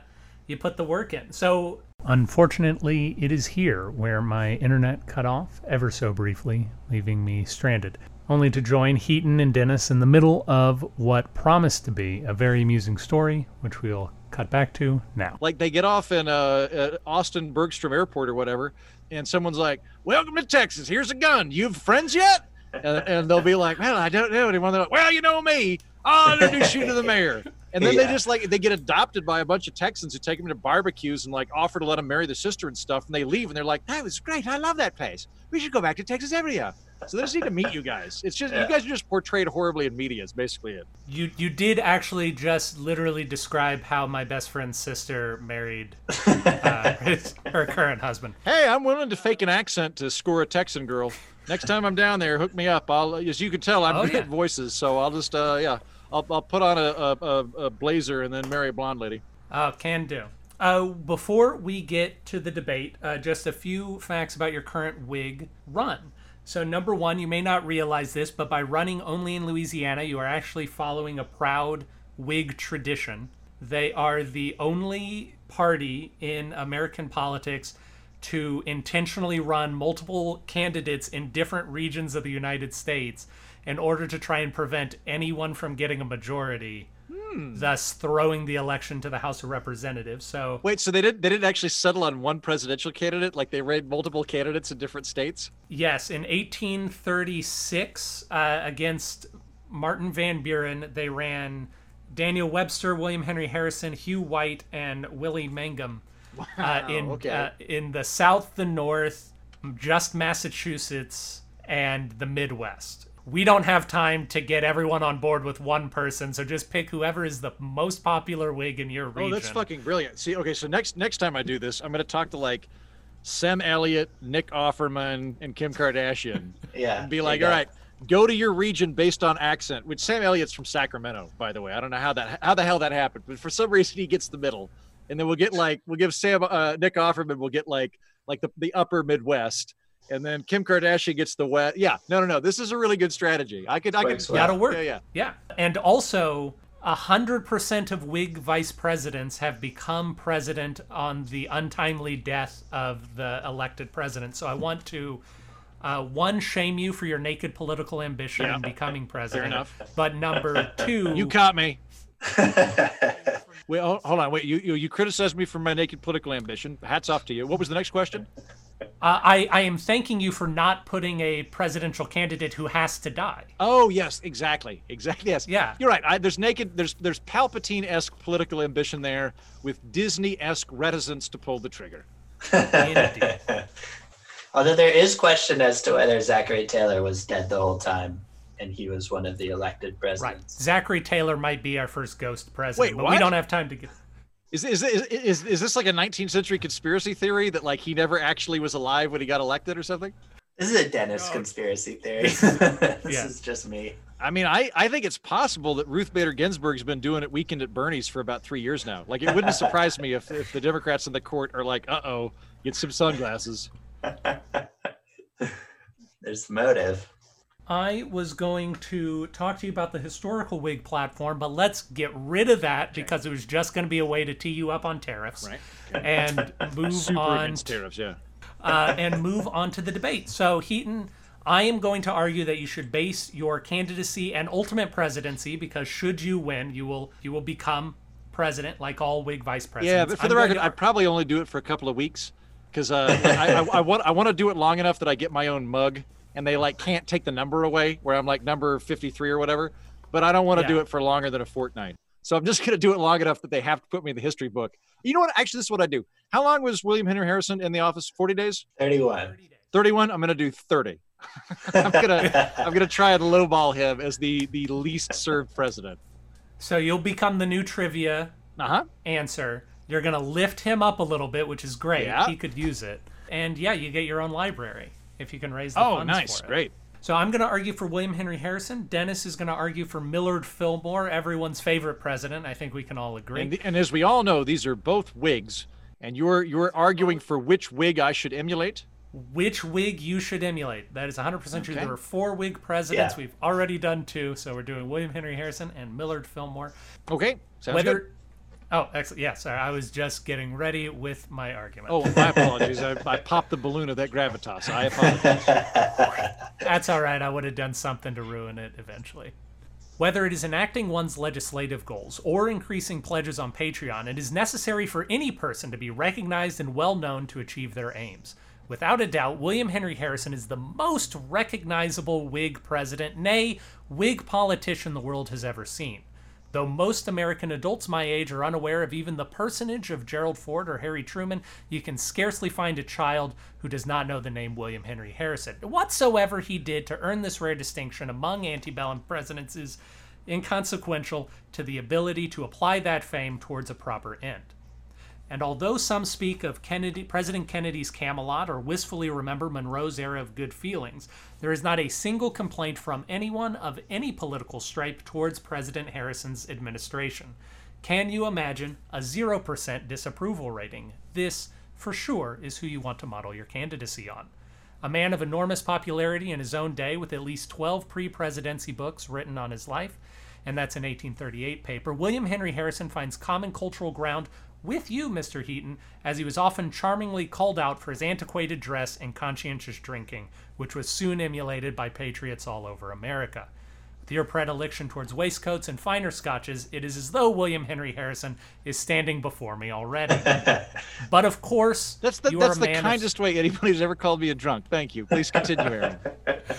you put the work in. So unfortunately, it is here where my internet cut off ever so briefly, leaving me stranded. Only to join Heaton and Dennis in the middle of what promised to be a very amusing story, which we'll cut back to now. like they get off in uh, uh austin bergstrom airport or whatever and someone's like welcome to texas. Here's a gun. You have friends yet? And, and they'll be like man i don't know. Anyone they're like well you know me. I'll introduce you to the mayor. And then they just like they get adopted by a bunch of texans who take them to barbecues and like offer to let them marry their sister and stuff and they leave and they're like that was great. I love that place. We should go back to texas every year so they just need to meet you guys it's just you guys are just portrayed horribly in media is basically it You you did actually just literally describe how my best friend's sister married uh, his, her current husband. Hey, I'm willing to fake an accent to score a Texan girl. Next time I'm down there, hook me up. I'll, as you can tell, I'm Oh, good yeah. at voices, so I'll just, uh, yeah, I'll, I'll put on a, a, a, a blazer and then marry a blonde lady. Uh, can do. Uh, before we get to the debate, uh, just a few facts about your current Whig run. So, number one, you may not realize this, but by running only in Louisiana, you are actually following a proud Whig tradition. They are the only party in American politics to intentionally run multiple candidates in different regions of the United States in order to try and prevent anyone from getting a majority, thus throwing the election to the House of Representatives. So, Wait, so they didn't they didn't actually settle on one presidential candidate? Like they ran multiple candidates in different states? Yes, in 1836, uh, against Martin Van Buren, they ran Daniel Webster, William Henry Harrison, Hugh White, and Willie Mangum. uh, in okay. uh, in the South, the North, just Massachusetts, and the Midwest. We don't have time to get everyone on board with one person, so just pick whoever is the most popular Whig in your region. Oh, that's fucking brilliant. See, okay, so next next time I do this, I'm gonna talk to like Sam Elliott, Nick Offerman, and Kim Kardashian. Yeah. and be like, all right, go. go to your region based on accent. Which Sam Elliott's from Sacramento, by the way. I don't know how that how the hell that happened, but for some reason he gets the middle, and then we'll get like we'll give Sam uh, Nick Offerman we'll get like like the the upper Midwest, and then Kim Kardashian gets the wet. Yeah, no, no, no. This is a really good strategy. I could I could Works well. That'll work. Yeah, yeah. Yeah. And also, 100% of Whig vice presidents have become president on the untimely death of the elected president. So I want to, uh, one, shame you for your naked political ambition in becoming president. enough. But number two, You caught me. Wait, hold hold on. Wait, you, you you criticized me for my naked political ambition. Hats off to you. What was the next question? uh, I, I am thanking you for not putting a presidential candidate who has to die. Oh yes, exactly, exactly. Yes, Yeah. You're right. I, there's naked. There's there's Palpatine-esque political ambition there with Disney-esque reticence to pull the trigger. Although there is question as to whether Zachary Taylor was dead the whole time and he was one of the elected presidents. Right. presidents. Zachary Taylor might be our first ghost president, Wait, but we don't have time to get. Is is, is is is this like a 19th century conspiracy theory that like he never actually was alive when he got elected or something? This is a Dennis conspiracy theory. this Yeah. is just me. I mean, I, I think it's possible that Ruth Bader Ginsburg's been doing it weekend at Bernie's for about three years now. Like, it wouldn't surprise me if, if the Democrats in the court are like, uh oh, get some sunglasses. There's motive. I was going to talk to you about the historical Whig platform, but let's get rid of that because it was just going to be a way to tee you up on tariffs Right. and move on tariffs, yeah. uh, and move on to the debate. So, Heaton, I am going to argue that you should base your candidacy and ultimate presidency because should you win, you will you will become president like all Whig vice presidents. Yeah, but for I'm the record, to- I'd probably only do it for a couple of weeks because uh, I, I, I want I want to do it long enough that I get my own mug and they like can't take the number away where I'm like number 53 or whatever. But I don't want to Yeah. do it for longer than a fortnight. So I'm just gonna do it long enough that they have to put me in the history book. You know what? Actually, this is what I do. How long was William Henry Harrison in the office? 40 days? 31. 31? I'm gonna do 30. I'm gonna I'm gonna try and lowball him as the the least served president. so you'll become the new trivia Uh huh. answer. You're going to lift him up a little bit, which is great. Yeah. He could use it. And yeah, you get your own library if you can raise the Oh, funds nice, for it. great. So I'm going to argue for William Henry Harrison. Dennis is going to argue for Millard Fillmore, everyone's favorite president. I think we can all agree. And, the, and as we all know, these are both Whigs, and you're you're arguing for which Whig I should emulate. Which Whig you should emulate? That is 100% true. Okay. There are four Whig presidents. Yeah. We've already done two, so we're doing William Henry Harrison and Millard Fillmore. Okay, sounds Whether good. Oh, excellent. Yeah, sorry. I was just getting ready with my argument. Oh, my apologies. I, I popped the balloon of that gravitas. I apologize. That's all right. I would have done something to ruin it eventually. Whether it is enacting one's legislative goals or increasing pledges on Patreon, it is necessary for any person to be recognized and well known to achieve their aims. Without a doubt, William Henry Harrison is the most recognizable Whig president, nay, Whig politician the world has ever seen. Though most American adults my age are unaware of even the personage of Gerald Ford or Harry Truman, you can scarcely find a child who does not know the name William Henry Harrison. Whatsoever he did to earn this rare distinction among antebellum presidents is inconsequential to the ability to apply that fame towards a proper end. And although some speak of Kennedy, President Kennedy's Camelot or wistfully remember Monroe's era of good feelings, there is not a single complaint from anyone of any political stripe towards President Harrison's administration. Can you imagine a 0% disapproval rating? This, for sure, is who you want to model your candidacy on. A man of enormous popularity in his own day, with at least 12 pre presidency books written on his life, and that's an 1838 paper, William Henry Harrison finds common cultural ground with you, Mr. Heaton, as he was often charmingly called out for his antiquated dress and conscientious drinking, which was soon emulated by patriots all over America. With your predilection towards waistcoats and finer scotches, it is as though William Henry Harrison is standing before me already. but of course, That's the, you that's are the man of- kindest way anybody's ever called me a drunk. Thank you. Please continue, Aaron.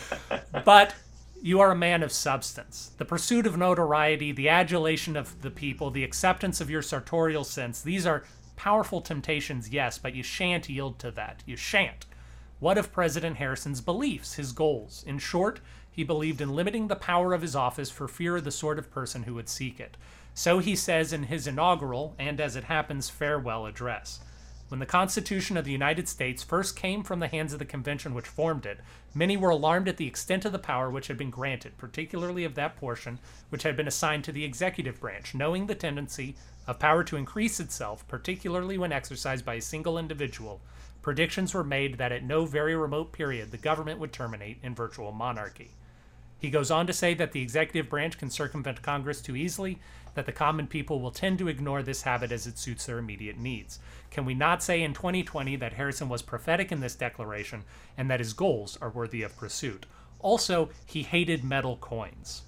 but you are a man of substance. The pursuit of notoriety, the adulation of the people, the acceptance of your sartorial sense, these are powerful temptations, yes, but you shan't yield to that. You shan't. What of President Harrison's beliefs, his goals? In short, he believed in limiting the power of his office for fear of the sort of person who would seek it. So he says in his inaugural, and as it happens, farewell address. When the Constitution of the United States first came from the hands of the convention which formed it, many were alarmed at the extent of the power which had been granted, particularly of that portion which had been assigned to the executive branch, knowing the tendency of power to increase itself, particularly when exercised by a single individual. Predictions were made that at no very remote period the government would terminate in virtual monarchy. He goes on to say that the executive branch can circumvent Congress too easily, that the common people will tend to ignore this habit as it suits their immediate needs. Can we not say in 2020 that Harrison was prophetic in this declaration and that his goals are worthy of pursuit? Also, he hated metal coins.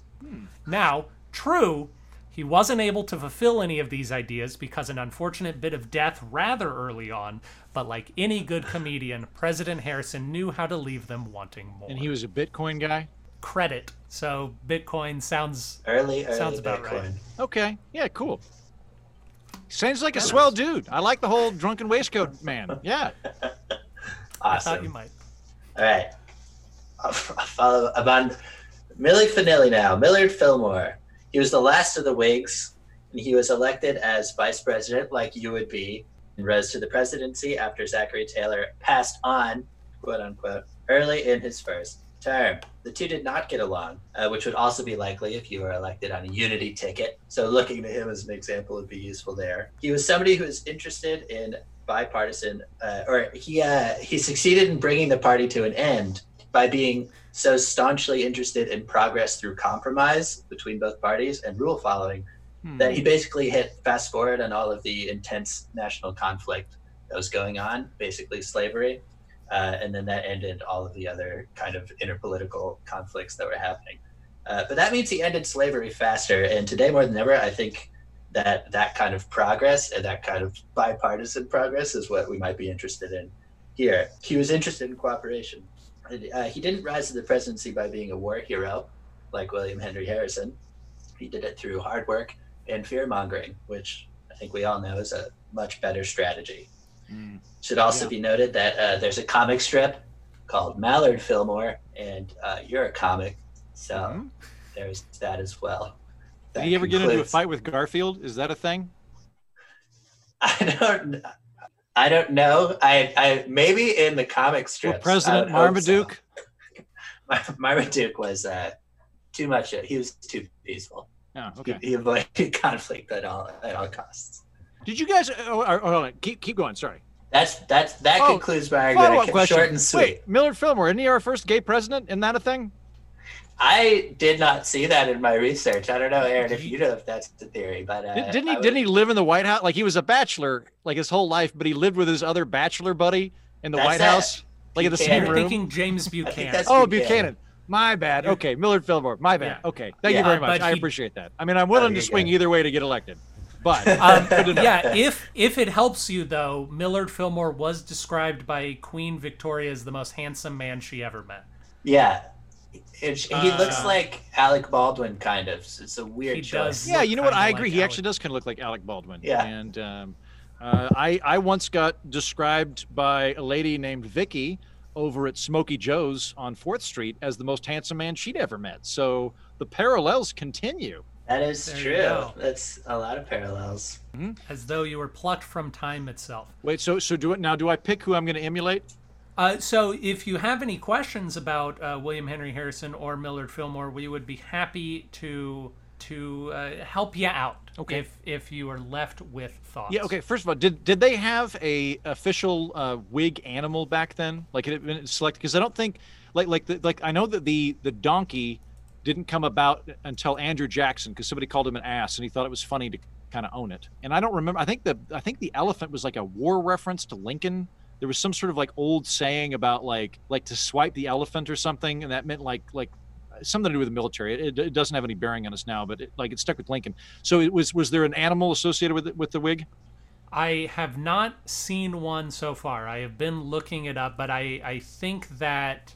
Now, true, he wasn't able to fulfill any of these ideas because an unfortunate bit of death rather early on, but like any good comedian, President Harrison knew how to leave them wanting more And he was a Bitcoin guy. credit. So Bitcoin sounds Early, early Sounds about Bitcoin. right. Okay. Yeah, cool. Sounds like a swell dude. I like the whole drunken waistcoat man. Yeah. I thought Awesome. you might. All right. I'll follow I'm on Milli Vanilli now. Millard Fillmore. He was the last of the Whigs, and he was elected as vice president, like you would be, and rose to the presidency after Zachary Taylor passed on, quote unquote, early in his first term. The two did not get along, uh, which would also be likely if you were elected on a unity ticket. So looking to him as an example would be useful there. He was somebody who was interested in bipartisan, uh, or he uh, he succeeded in bringing the party to an end by being so staunchly interested in progress through compromise between both parties and rule following that he basically hit fast forward on all of the intense national conflict that was going on, basically slavery, uh, and then that ended all of the other kind of interpolitical conflicts that were happening. Uh, but that means he ended slavery faster, and today more than ever, I think that that kind of progress and that kind of bipartisan progress is what we might be interested in here. He was interested in cooperation. Uh, he didn't rise to the presidency by being a war hero like William Henry Harrison. He did it through hard work and fear mongering, which I think we all know is a much better strategy. Mm. Should also Yeah. be noted that uh, there's a comic strip called Mallard Fillmore, and uh, you're a comic, so Mhm. there's that as well. Did That he ever get into a fight with Garfield? Is that a thing? I don't. I don't know. I, I maybe in the comic strips. Or President I would hope so. Marmaduke? Marmaduke was uh, too much. He was too peaceful. Oh, He, okay. he avoided conflict at all at all costs. Did you guys? Oh, oh, hold on. Keep keep going. Sorry. That's that's that Oh, concludes my argument. I Follow up kept question. Short and sweet. Wait, Millard Fillmore, isn't he our first gay president? Isn't that a thing? I did not see that in my research. I don't know, Aaron, if you know if that's the theory, but uh, Did- didn't he? would- Didn't he live in the White House? Like he was a bachelor, like his whole life, but he lived with his other bachelor buddy in the That's White that. House, like in the same You're room. thinking James think Buchanan. that's- Oh, Buchanan. Buchanan. My bad. Okay, Millard Fillmore. My bad. Yeah. Okay, thank Yeah. you very much. but I he- appreciate that. I mean, I'm willing Oh, to swing go. either way to get elected, but Um, yeah, if if it helps you though, Millard Fillmore was described by Queen Victoria as the most handsome man she ever met. Yeah, It- he Uh, looks like Alec Baldwin, kind of. It's a weird He choice. does. yeah, you know what? kinda I like agree. he Alec. actually does kind of look like Alec Baldwin. Yeah. And um, uh, I I once got described by a lady named Vicky over at Smoky Joe's on Fourth Street as the most handsome man she'd ever met. So the parallels continue. That is There true. That's a lot of parallels. as though you were plucked from time itself. Wait, so so do it now? Do I pick who I'm going to emulate? Uh, so, if you have any questions about uh, William Henry Harrison or Millard Fillmore, we would be happy to to uh, help you out Okay. if if you are left with thoughts. Yeah. Okay. First of all, did did they have a official uh, Whig animal back then? Like it had been selected? Because I don't think like like the, like I know that the the donkey didn't come about until Andrew Jackson because somebody called him an ass and he thought it was funny to kind of own it. And I don't remember. I think the I think the elephant was like a war reference to Lincoln. There was some sort of like old saying about like like to swipe the elephant or something, and that meant like like something to do with the military. It, it doesn't have any bearing on us now, but it, like it stuck with Lincoln. So it was was there an animal associated with it, with the Whig? I have not seen one so far. I have been looking it up, but I, I think that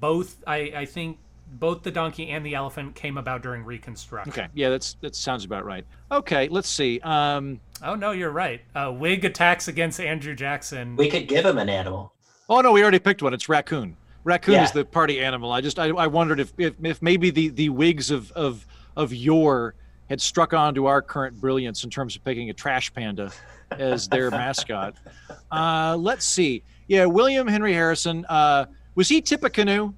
both I, I think both the donkey and the elephant came about during Reconstruction. Okay, yeah, that's that sounds about right. Okay, let's see. Um, Oh no, you're right. Uh, Whig attacks against Andrew Jackson. We could give him an animal. oh no, we already picked one. It's raccoon. Raccoon Yeah. is the party animal. I just I, I wondered if, if if maybe the the Whigs of of of yore had struck on to our current brilliance in terms of picking a trash panda as their mascot. Uh, let's see. Yeah, William Henry Harrison. Uh, was he Tippecanoe?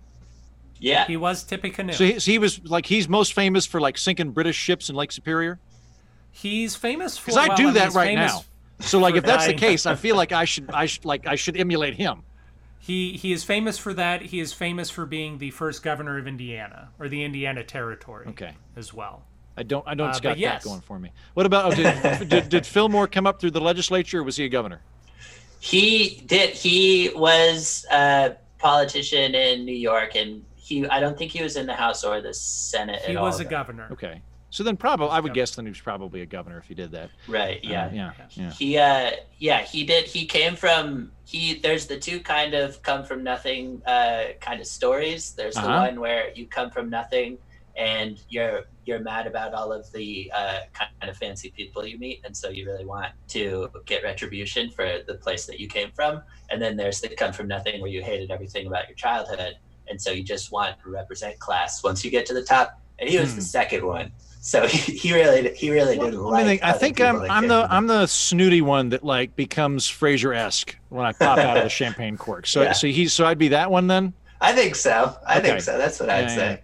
Yeah. He was Tippecanoe. So he, so he was like he's most famous for like sinking British ships in Lake Superior. he's famous for. Because I well, do mean, that he's right now. So like if that's the case, I feel like I should I should like I should emulate him. He he is famous for that. He is famous for being the first governor of Indiana or the Indiana Territory. Okay. As well. I don't I don't Uh, got but yes. that going for me. What about oh, did, did did Fillmore come up through the legislature or was he a governor? He did. He was a politician in New York, and he. I don't think he was in the House or the Senate. He at was all, a though. governor. Okay. So then probably I would governor. guess then he was probably a governor if he did that. Right. Yeah. Uh, yeah. Yeah. He. Uh. Yeah. He did. He came from. He. There's the two kind of come from nothing. Uh. Kind of stories. There's the Uh-huh. one where you come from nothing, and you're you're mad about all of the uh, kind of fancy people you meet, and so you really want to get retribution for the place that you came from. And then there's the come from nothing where you hated everything about your childhood, and so you just want to represent class once you get to the top. And he was Hmm. the second one, so he, he really he really didn't like. think. I think I'm that I'm the from I'm the snooty one that like becomes Frasier esque when I pop out of the champagne cork. So Yeah. so he's so I'd be that one then. I think so. I Okay. think so. That's what I'd Yeah, say.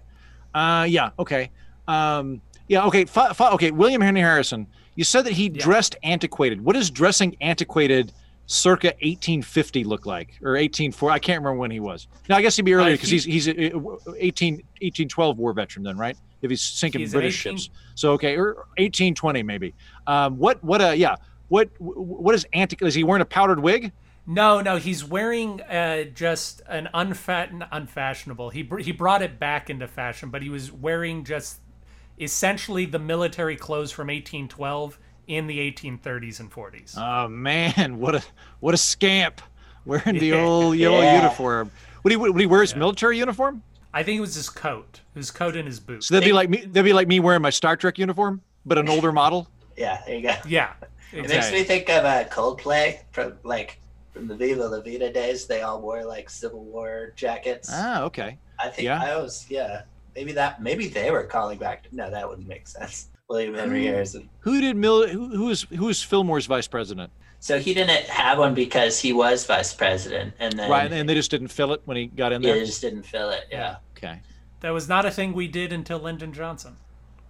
Uh, yeah. Okay. Um, yeah. Okay. Fi- fi- okay. William Henry Harrison. You said that he Yeah. dressed antiquated. What does dressing antiquated, circa 1850, look like, or 1840? I can't remember when he was. Now I guess he'd be earlier Uh, because he- he's he's a, a 18 1812 war veteran then, right? If he's sinking He's British 18 ships. So okay, or 1820 maybe. Um, what what a yeah. What what is antiquated? Is he wearing a powdered wig? No, no, he's wearing uh, just an unfat, unfashionable. He br- he brought it back into fashion, but he was wearing just essentially the military clothes from 1812 in the 1830s and 40s. Oh man, what a what a scamp wearing the Yeah. old yellow Yeah. uniform. Would he would he wear his military uniform? I think it was his coat, his coat and his boots. So that'd be like me. That'd be like me wearing my Star Trek uniform, but an older model. Yeah, there you go. yeah, It makes me think of uh, Coldplay from like from the Viva La Vida days. They all wore like Civil War jackets. Ah, okay. I think yeah. I was yeah. Maybe that maybe they were calling back. No, that wouldn't make sense. William Henry. Harrison. Who did Mill? Who, who was who was Fillmore's vice president? So he didn't have one because he was vice president, and then right, and they just didn't fill it when he got in there. they just didn't fill it. Yeah. Okay. that was not a thing we did until Lyndon Johnson.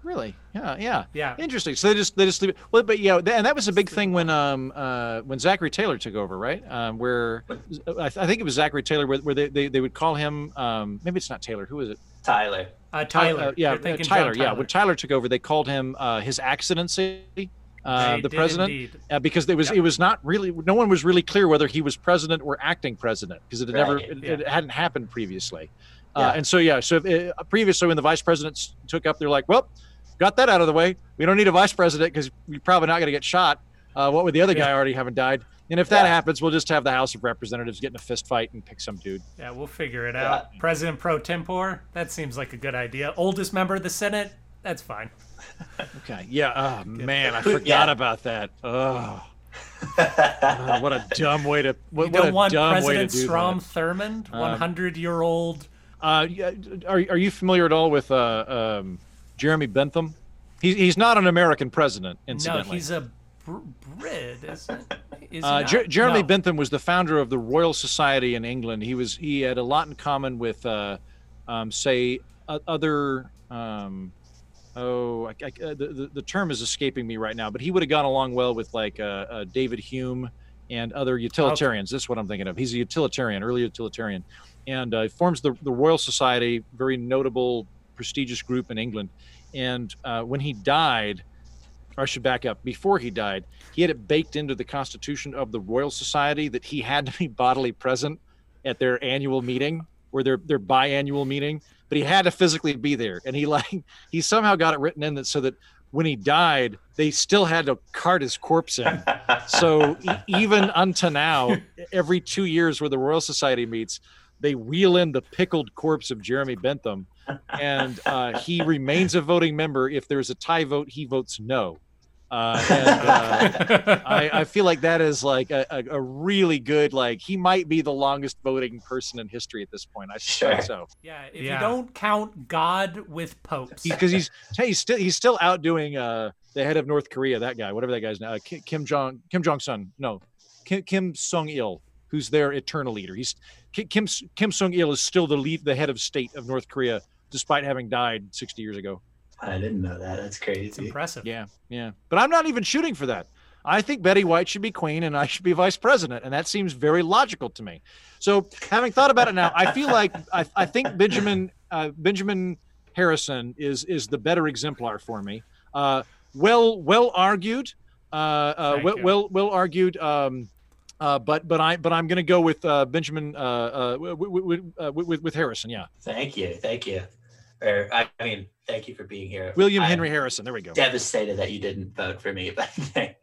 Really? Yeah, yeah. Yeah. Interesting. So they just they just leave it. Well, but yeah, and that was a big thing when um uh when Zachary Taylor took over, right? Um, where I, th- I think it was Zachary Taylor, where, where they, they they would call him um maybe it's not Taylor. Who is it? Tyler. Uh, Tyler, Uh, yeah, You're uh, thinking Tyler. Yeah, when Tyler took over, they called him uh, His Excellency, uh, the president, uh, because it was Yep. it was not really no one was really clear whether he was president or acting president because it had never Right, it, yeah. it hadn't happened previously. Uh, Yeah. and so yeah, so if, uh, previously when the vice presidents took up, they're like, well, got that out of the way. We don't need a vice president because we're probably not going to get shot. Uh, what would the other guy Yeah. already haven't died? And if that Yeah. happens, we'll just have the House of Representatives get in a fist fight and pick some dude. Yeah, we'll figure it Yeah. out. President pro tempore. That seems like a good idea. Oldest member of the Senate. That's fine. Okay. Yeah. Oh man, I forgot yeah. about that. Oh. Oh, what a dumb way to what, You don't a want dumb President do Strom that. Thurmond, Um, 100 year old. Uh, yeah, are are you familiar at all with uh, um, Jeremy Bentham? He's he's not an American president, Incidentally, No, he's a br- Brit, isn't is he uh. Jer- Jeremy No. Bentham was the founder of the Royal Society in England. He was he had a lot in common with, uh, um, say, o- other um, oh, I, I, uh, the, the the term is escaping me right now, but he would have gone along well with like uh, uh, David Hume and other utilitarians. This is what I'm thinking of. He's a utilitarian, early utilitarian, and uh, forms the the Royal Society, very notable, prestigious group in England. And uh, when he died, or I should back up. Before he died, he had it baked into the constitution of the Royal Society that he had to be bodily present at their annual meeting or their their biannual meeting, but he had to physically be there. And he like he somehow got it written in that so that when he died, they still had to cart his corpse in. so e- even unto now, every two years where the Royal Society meets, they wheel in the pickled corpse of Jeremy Bentham, and uh, he remains a voting member. If there's a tie vote, he votes no. Uh, and, uh, I, I feel like that is like a, a, a really good like he might be the longest voting person in history at this point. I suspect Sure. so yeah, if Yeah. you don't count God with popes. because he's hey, he's still he's still outdoing uh, the head of North Korea, that guy, whatever that guy's name, uh, Kim Jong Kim Jong Sun, no, Kim, Kim Sung Il, who's their eternal leader. He's Kim Kim Sung Il is still the lead, the head of state of North Korea, despite having died 60 years ago. I didn't know that. That's crazy. it's impressive. Yeah, yeah. But I'm not even shooting for that. I think Betty White should be queen and I should be vice president, and that seems very logical to me. So, having thought about it now, I feel like I, I think Benjamin uh, Benjamin Harrison is is the better exemplar for me. Uh, well, well argued. Uh, uh, well, well, well argued. Um, uh, but but I but I'm going to go with uh, Benjamin uh, uh, with, with, uh, with, with Harrison. Yeah, Thank you. Thank you. Or I I mean, thank you for being here. William I'm Henry Harrison. There we go. Devastated that you didn't vote for me, but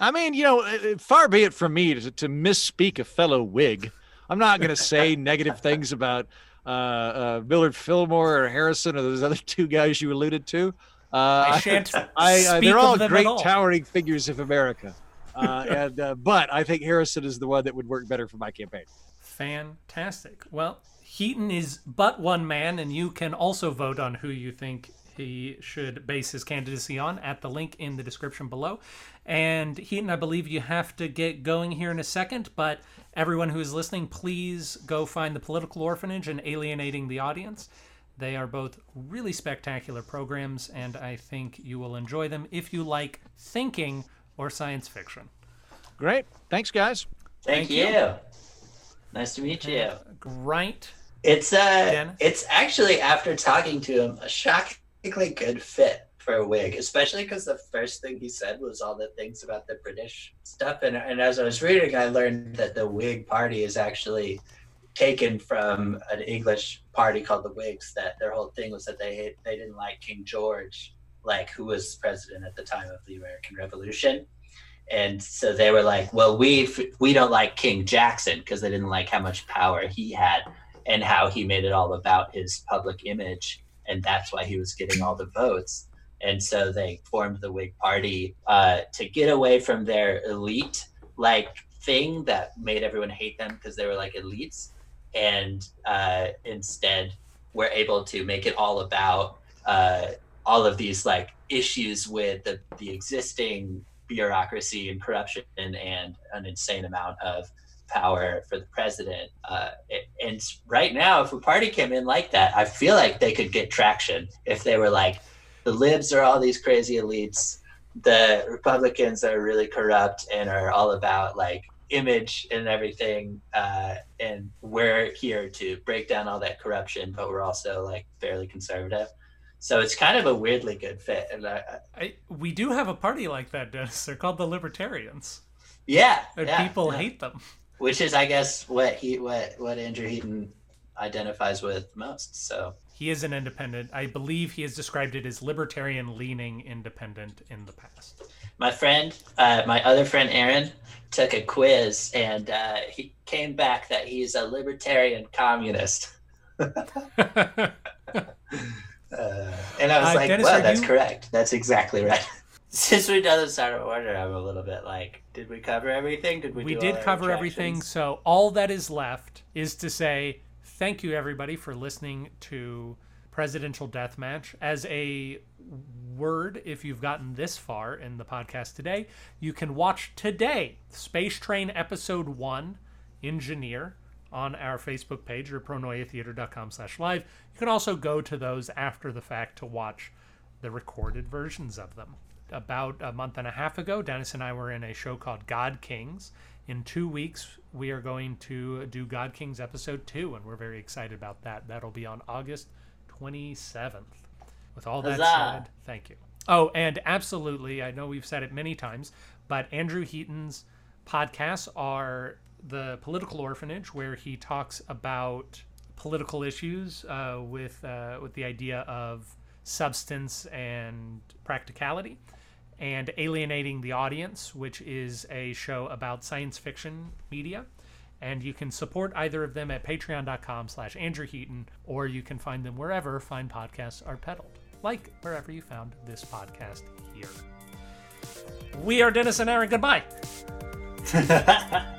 I mean, you know, uh, far be it from me to, to misspeak a fellow Whig. I'm not going to say negative things about uh, uh, Millard Fillmore or Harrison or those other two guys you alluded to. Uh, I shan't I, I, they're of all them at great all. towering figures of America. Uh, and uh, but I think Harrison is the one that would work better for my campaign. Fantastic. Well, Heaton is but one man, and you can also vote on who you think he should base his candidacy on at the link in the description below. And Heaton, I believe you have to get going here in a second, but everyone who is listening, please go find the Political Orphanage and Alienating the Audience. They are both really spectacular programs, and I think you will enjoy them if you like thinking or science fiction. Great, thanks, guys. thank, Thank you. you. Nice to meet you. Great. It's uh, Dennis? it's actually after talking to him a shockingly good fit for a Whig, especially because the first thing he said was all the things about the British stuff. And and as I was reading, I learned that the Whig Party is actually taken from an English party called the Whigs. That their whole thing was that they they didn't like King George, like who was president at the time of the American Revolution. And so they were like, well, we we don't like King Jackson because they didn't like how much power he had and how he made it all about his public image, and that's why he was getting all the votes. And so they formed the Whig Party uh, to get away from their elite like thing that made everyone hate them because they were like elites, and uh, instead were able to make it all about uh, all of these like issues with the, the existing bureaucracy and corruption and, and an insane amount of power for the president. Uh, it- and right now, if a party came in like that, I feel like they could get traction if they were like, the libs are all these crazy elites, the Republicans are really corrupt and are all about like image and everything. Uh, and we're here to break down all that corruption, but we're also like fairly conservative. So it's kind of a weirdly good fit. And I, I- I, we do have a party like that, Dennis. They're called the Libertarians, yeah, and yeah, people yeah. hate them. Which is i guess what he what what andrew heaton identifies with most so He is an independent. I believe he has described it as libertarian-leaning independent in the past. my friend uh, my other friend aaron took a quiz and uh, he came back that he's a libertarian communist uh, and i was Uh, like Dennis, well that's you- correct that's exactly right since we done this out of order i'm a little bit like did we cover everything did we we did cover everything, so all that is left is to say thank you everybody for listening to Presidential Deathmatch. As a word, if you've gotten this far in the podcast today, you can watch today Space Train Episode 1, Engineer, on our Facebook page or pronoiatheater.com slash live. You can also go to those after the fact to watch the recorded versions of them. About a month and a half ago, Dennis and I were in a show called God Kings. In two weeks, we are going to do God Kings episode two, and we're very excited about that. That'll be on August 27th. With all that Huzzah. said, thank you. Oh, and absolutely, I know we've said it many times, but Andrew Heaton's podcasts are the Political Orphanage, where he talks about political issues uh, with uh, with the idea of substance and practicality, and Alienating the Audience, which is a show about science fiction media. And you can support either of them at patreon.com slash Andrew Heaton, or you can find them wherever fine podcasts are peddled, like wherever you found this podcast here. We are Dennis and Aaron. Goodbye.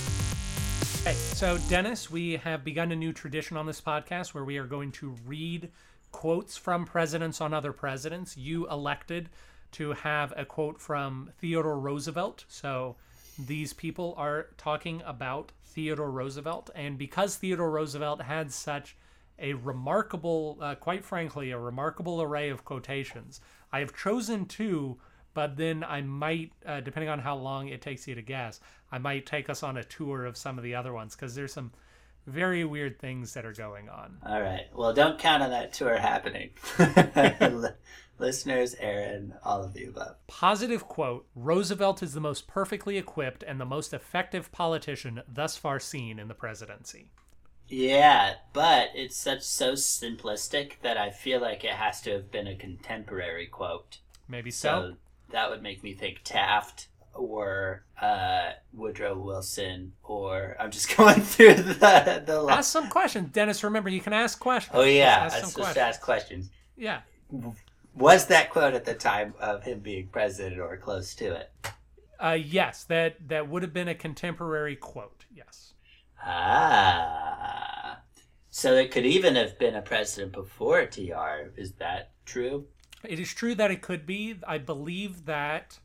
So Dennis, we have begun a new tradition on this podcast where we are going to read quotes from presidents on other presidents. You elected to have a quote from Theodore Roosevelt. So these people are talking about Theodore Roosevelt. And because Theodore Roosevelt had such a remarkable, uh, quite frankly, a remarkable array of quotations, I have chosen two but then I might, uh, depending on how long it takes you to guess, I might take us on a tour of some of the other ones because there's some very weird things that are going on. All right. Well, don't count on that tour happening. Listeners, Aaron, all of the above. Positive quote Roosevelt is the most perfectly equipped and the most effective politician thus far seen in the presidency. Yeah, but it's such so simplistic that I feel like it has to have been a contemporary quote. Maybe so. So that would make me think Taft or uh, Woodrow Wilson or I'm just going through the the. Ask some questions. Dennis, remember, you can ask questions. Oh yeah, Ask some just questions. ask questions. Yeah. Was that quote at the time of him being president or close to it? Uh, yes, that, that would have been a contemporary quote. Yes. Ah, so it could even have been a president before TR. Is that true? It is true that it could be. I believe that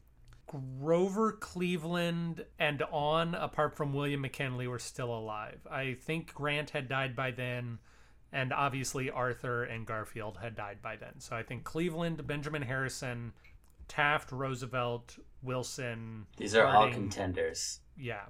Grover Cleveland and on, apart from William McKinley, were still alive. I think Grant had died by then, and obviously Arthur and Garfield had died by then. So I think Cleveland, Benjamin Harrison, Taft, Roosevelt, Wilson. These are all contenders. Yeah.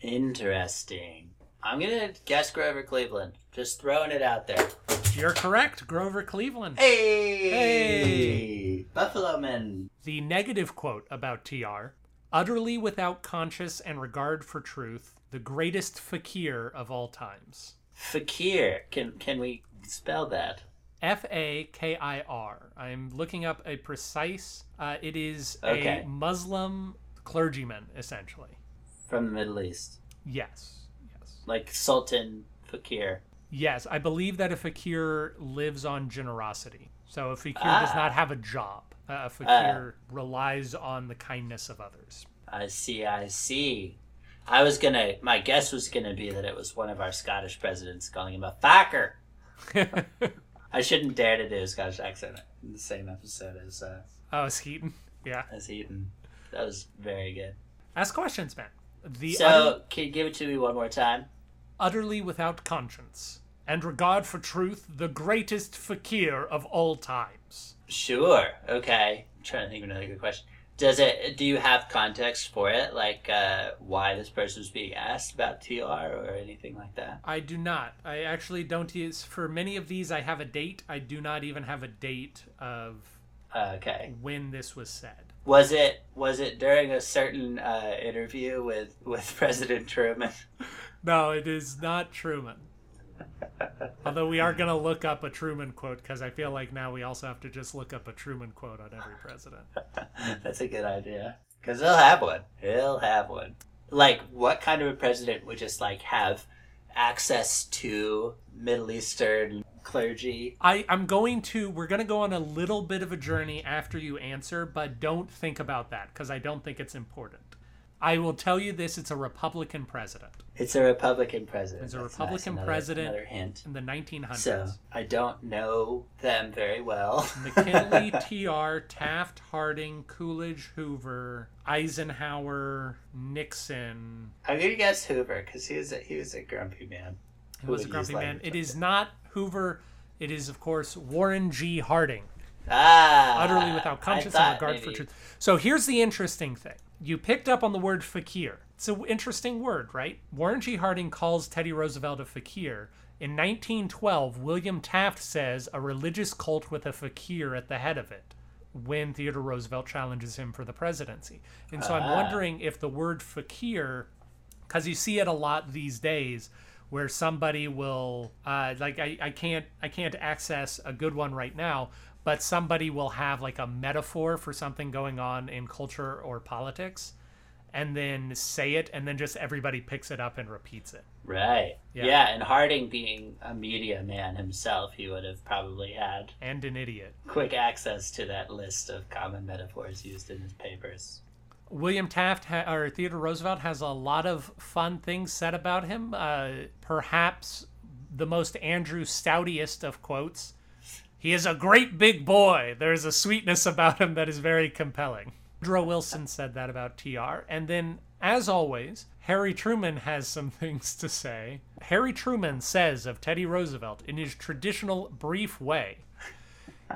Interesting. I'm gonna guess Grover Cleveland. Just throwing it out there. You're correct, Grover Cleveland. Hey, Hey! Buffalo Man. The negative quote about TR utterly without conscience and regard for truth, the greatest fakir of all times. Fakir. Can can we spell that? F A K I R. I'm looking up a precise, uh, it is Okay. a Muslim clergyman, essentially. From the Middle East, Yes. Yes. like Sultan Fakir. Yes. I believe that a fakir lives on generosity. So a fakir does Ah. not have a job. Uh, a fakir relies on the kindness of others. I see. I see. I was gonna. My guess was gonna be that it was one of our Scottish presidents calling him a fucker. I shouldn't dare to do a Scottish accent in the same episode as uh, oh, it's Heaton. Yeah. as Heaton. That was very good. Ask questions, man. The so, utter- can you give it to me one more time? utterly without conscience and regard for truth, the greatest fakir of all times. Sure. Okay. I'm trying to think of another good question. Does it? Do you have context for it, like uh, why this person was being asked about TR or anything like that? I do not. I actually don't use for many of these. I have a date. I do not even have a date of Okay. when this was said. Was it was it during a certain uh, interview with with President Truman? No, it is not Truman. Although we are going to look up a Truman quote because I feel like now we also have to just look up a Truman quote on every president. That's a good idea. Because he'll have one. He'll have one. Like, what kind of a president would just like have access to Middle Eastern clergy. I, I'm going to, we're going to go on a little bit of a journey after you answer, but don't think about that because I don't think it's important. I will tell you this it's a Republican president It's a Republican president. It's a That's Republican nice. Another- president. Another hint. in the 1900s. So I don't know them very well. McKinley, TR, Taft, Harding, Coolidge, Hoover, Eisenhower, Nixon. I'm gonna guess Hoover because he was a, he was a grumpy man. Who was a grumpy man. It is not Hoover. It is, of course, Warren G. Harding. Ah, utterly without conscience and regard for truth. So here's the interesting thing. You picked up on the word fakir. It's an interesting word, right? Warren G. Harding calls Teddy Roosevelt a fakir. In 1912, William Taft says a religious cult with a fakir at the head of it when Theodore Roosevelt challenges him for the presidency. And so I'm Ah. wondering if the word fakir because you see it a lot these days where somebody will uh, like I, I can't i can't access a good one right now but somebody will have like a metaphor for something going on in culture or politics and then say it and then just everybody picks it up and repeats it Right. Yeah. Yeah. and Harding being a media man himself, he would have probably had and an idiot quick access to that list of common metaphors used in his papers. William Taft ha- or Theodore Roosevelt has a lot of fun things said about him. Uh, perhaps the most Andrew Stoutiest of quotes. He is a great big boy. There is a sweetness about him that is very compelling. Woodrow Wilson said that about TR. And then, as always, Harry Truman has some things to say. Harry Truman says of Teddy Roosevelt in his traditional brief way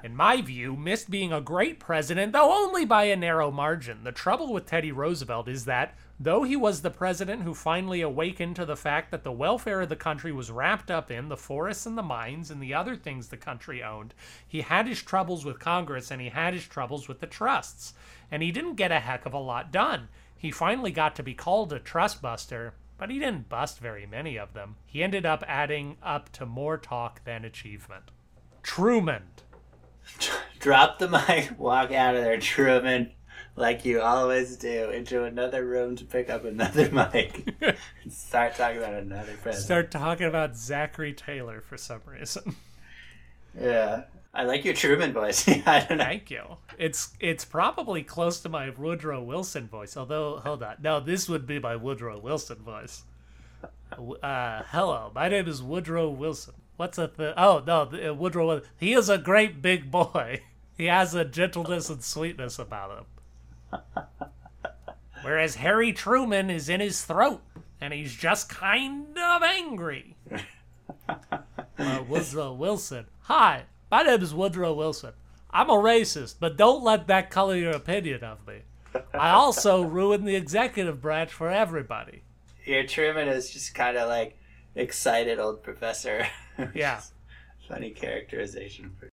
in my view, missed being a great president, though only by a narrow margin. The trouble with Teddy Roosevelt is that, though he was the president who finally awakened to the fact that the welfare of the country was wrapped up in the forests and the mines and the other things the country owned, he had his troubles with Congress and he had his troubles with the trusts. And he didn't get a heck of a lot done. He finally got to be called a trust buster, but he didn't bust very many of them. He ended up adding up to more talk than achievement. Truman. Drop the mic, walk out of there, Truman, like you always do, into another room to pick up another mic. and start talking about another president. start talking about Zachary Taylor for some reason. Yeah. I like your Truman voice. I don't know. Thank you. It's it's probably close to my Woodrow Wilson voice. Although, hold on, no, this would be my Woodrow Wilson voice. Uh, hello, my name is Woodrow Wilson. What's a th- oh no, the- uh, Woodrow. He is a great big boy. He has a gentleness and sweetness about him. Whereas Harry Truman is in his throat, and he's just kind of angry. uh, Woodrow Wilson. Hi, my name is Woodrow Wilson. I'm a racist, but don't let that color your opinion of me. I also ruin the executive branch for everybody. Your Truman is just kind of like excited old professor. Yeah. Funny characterization for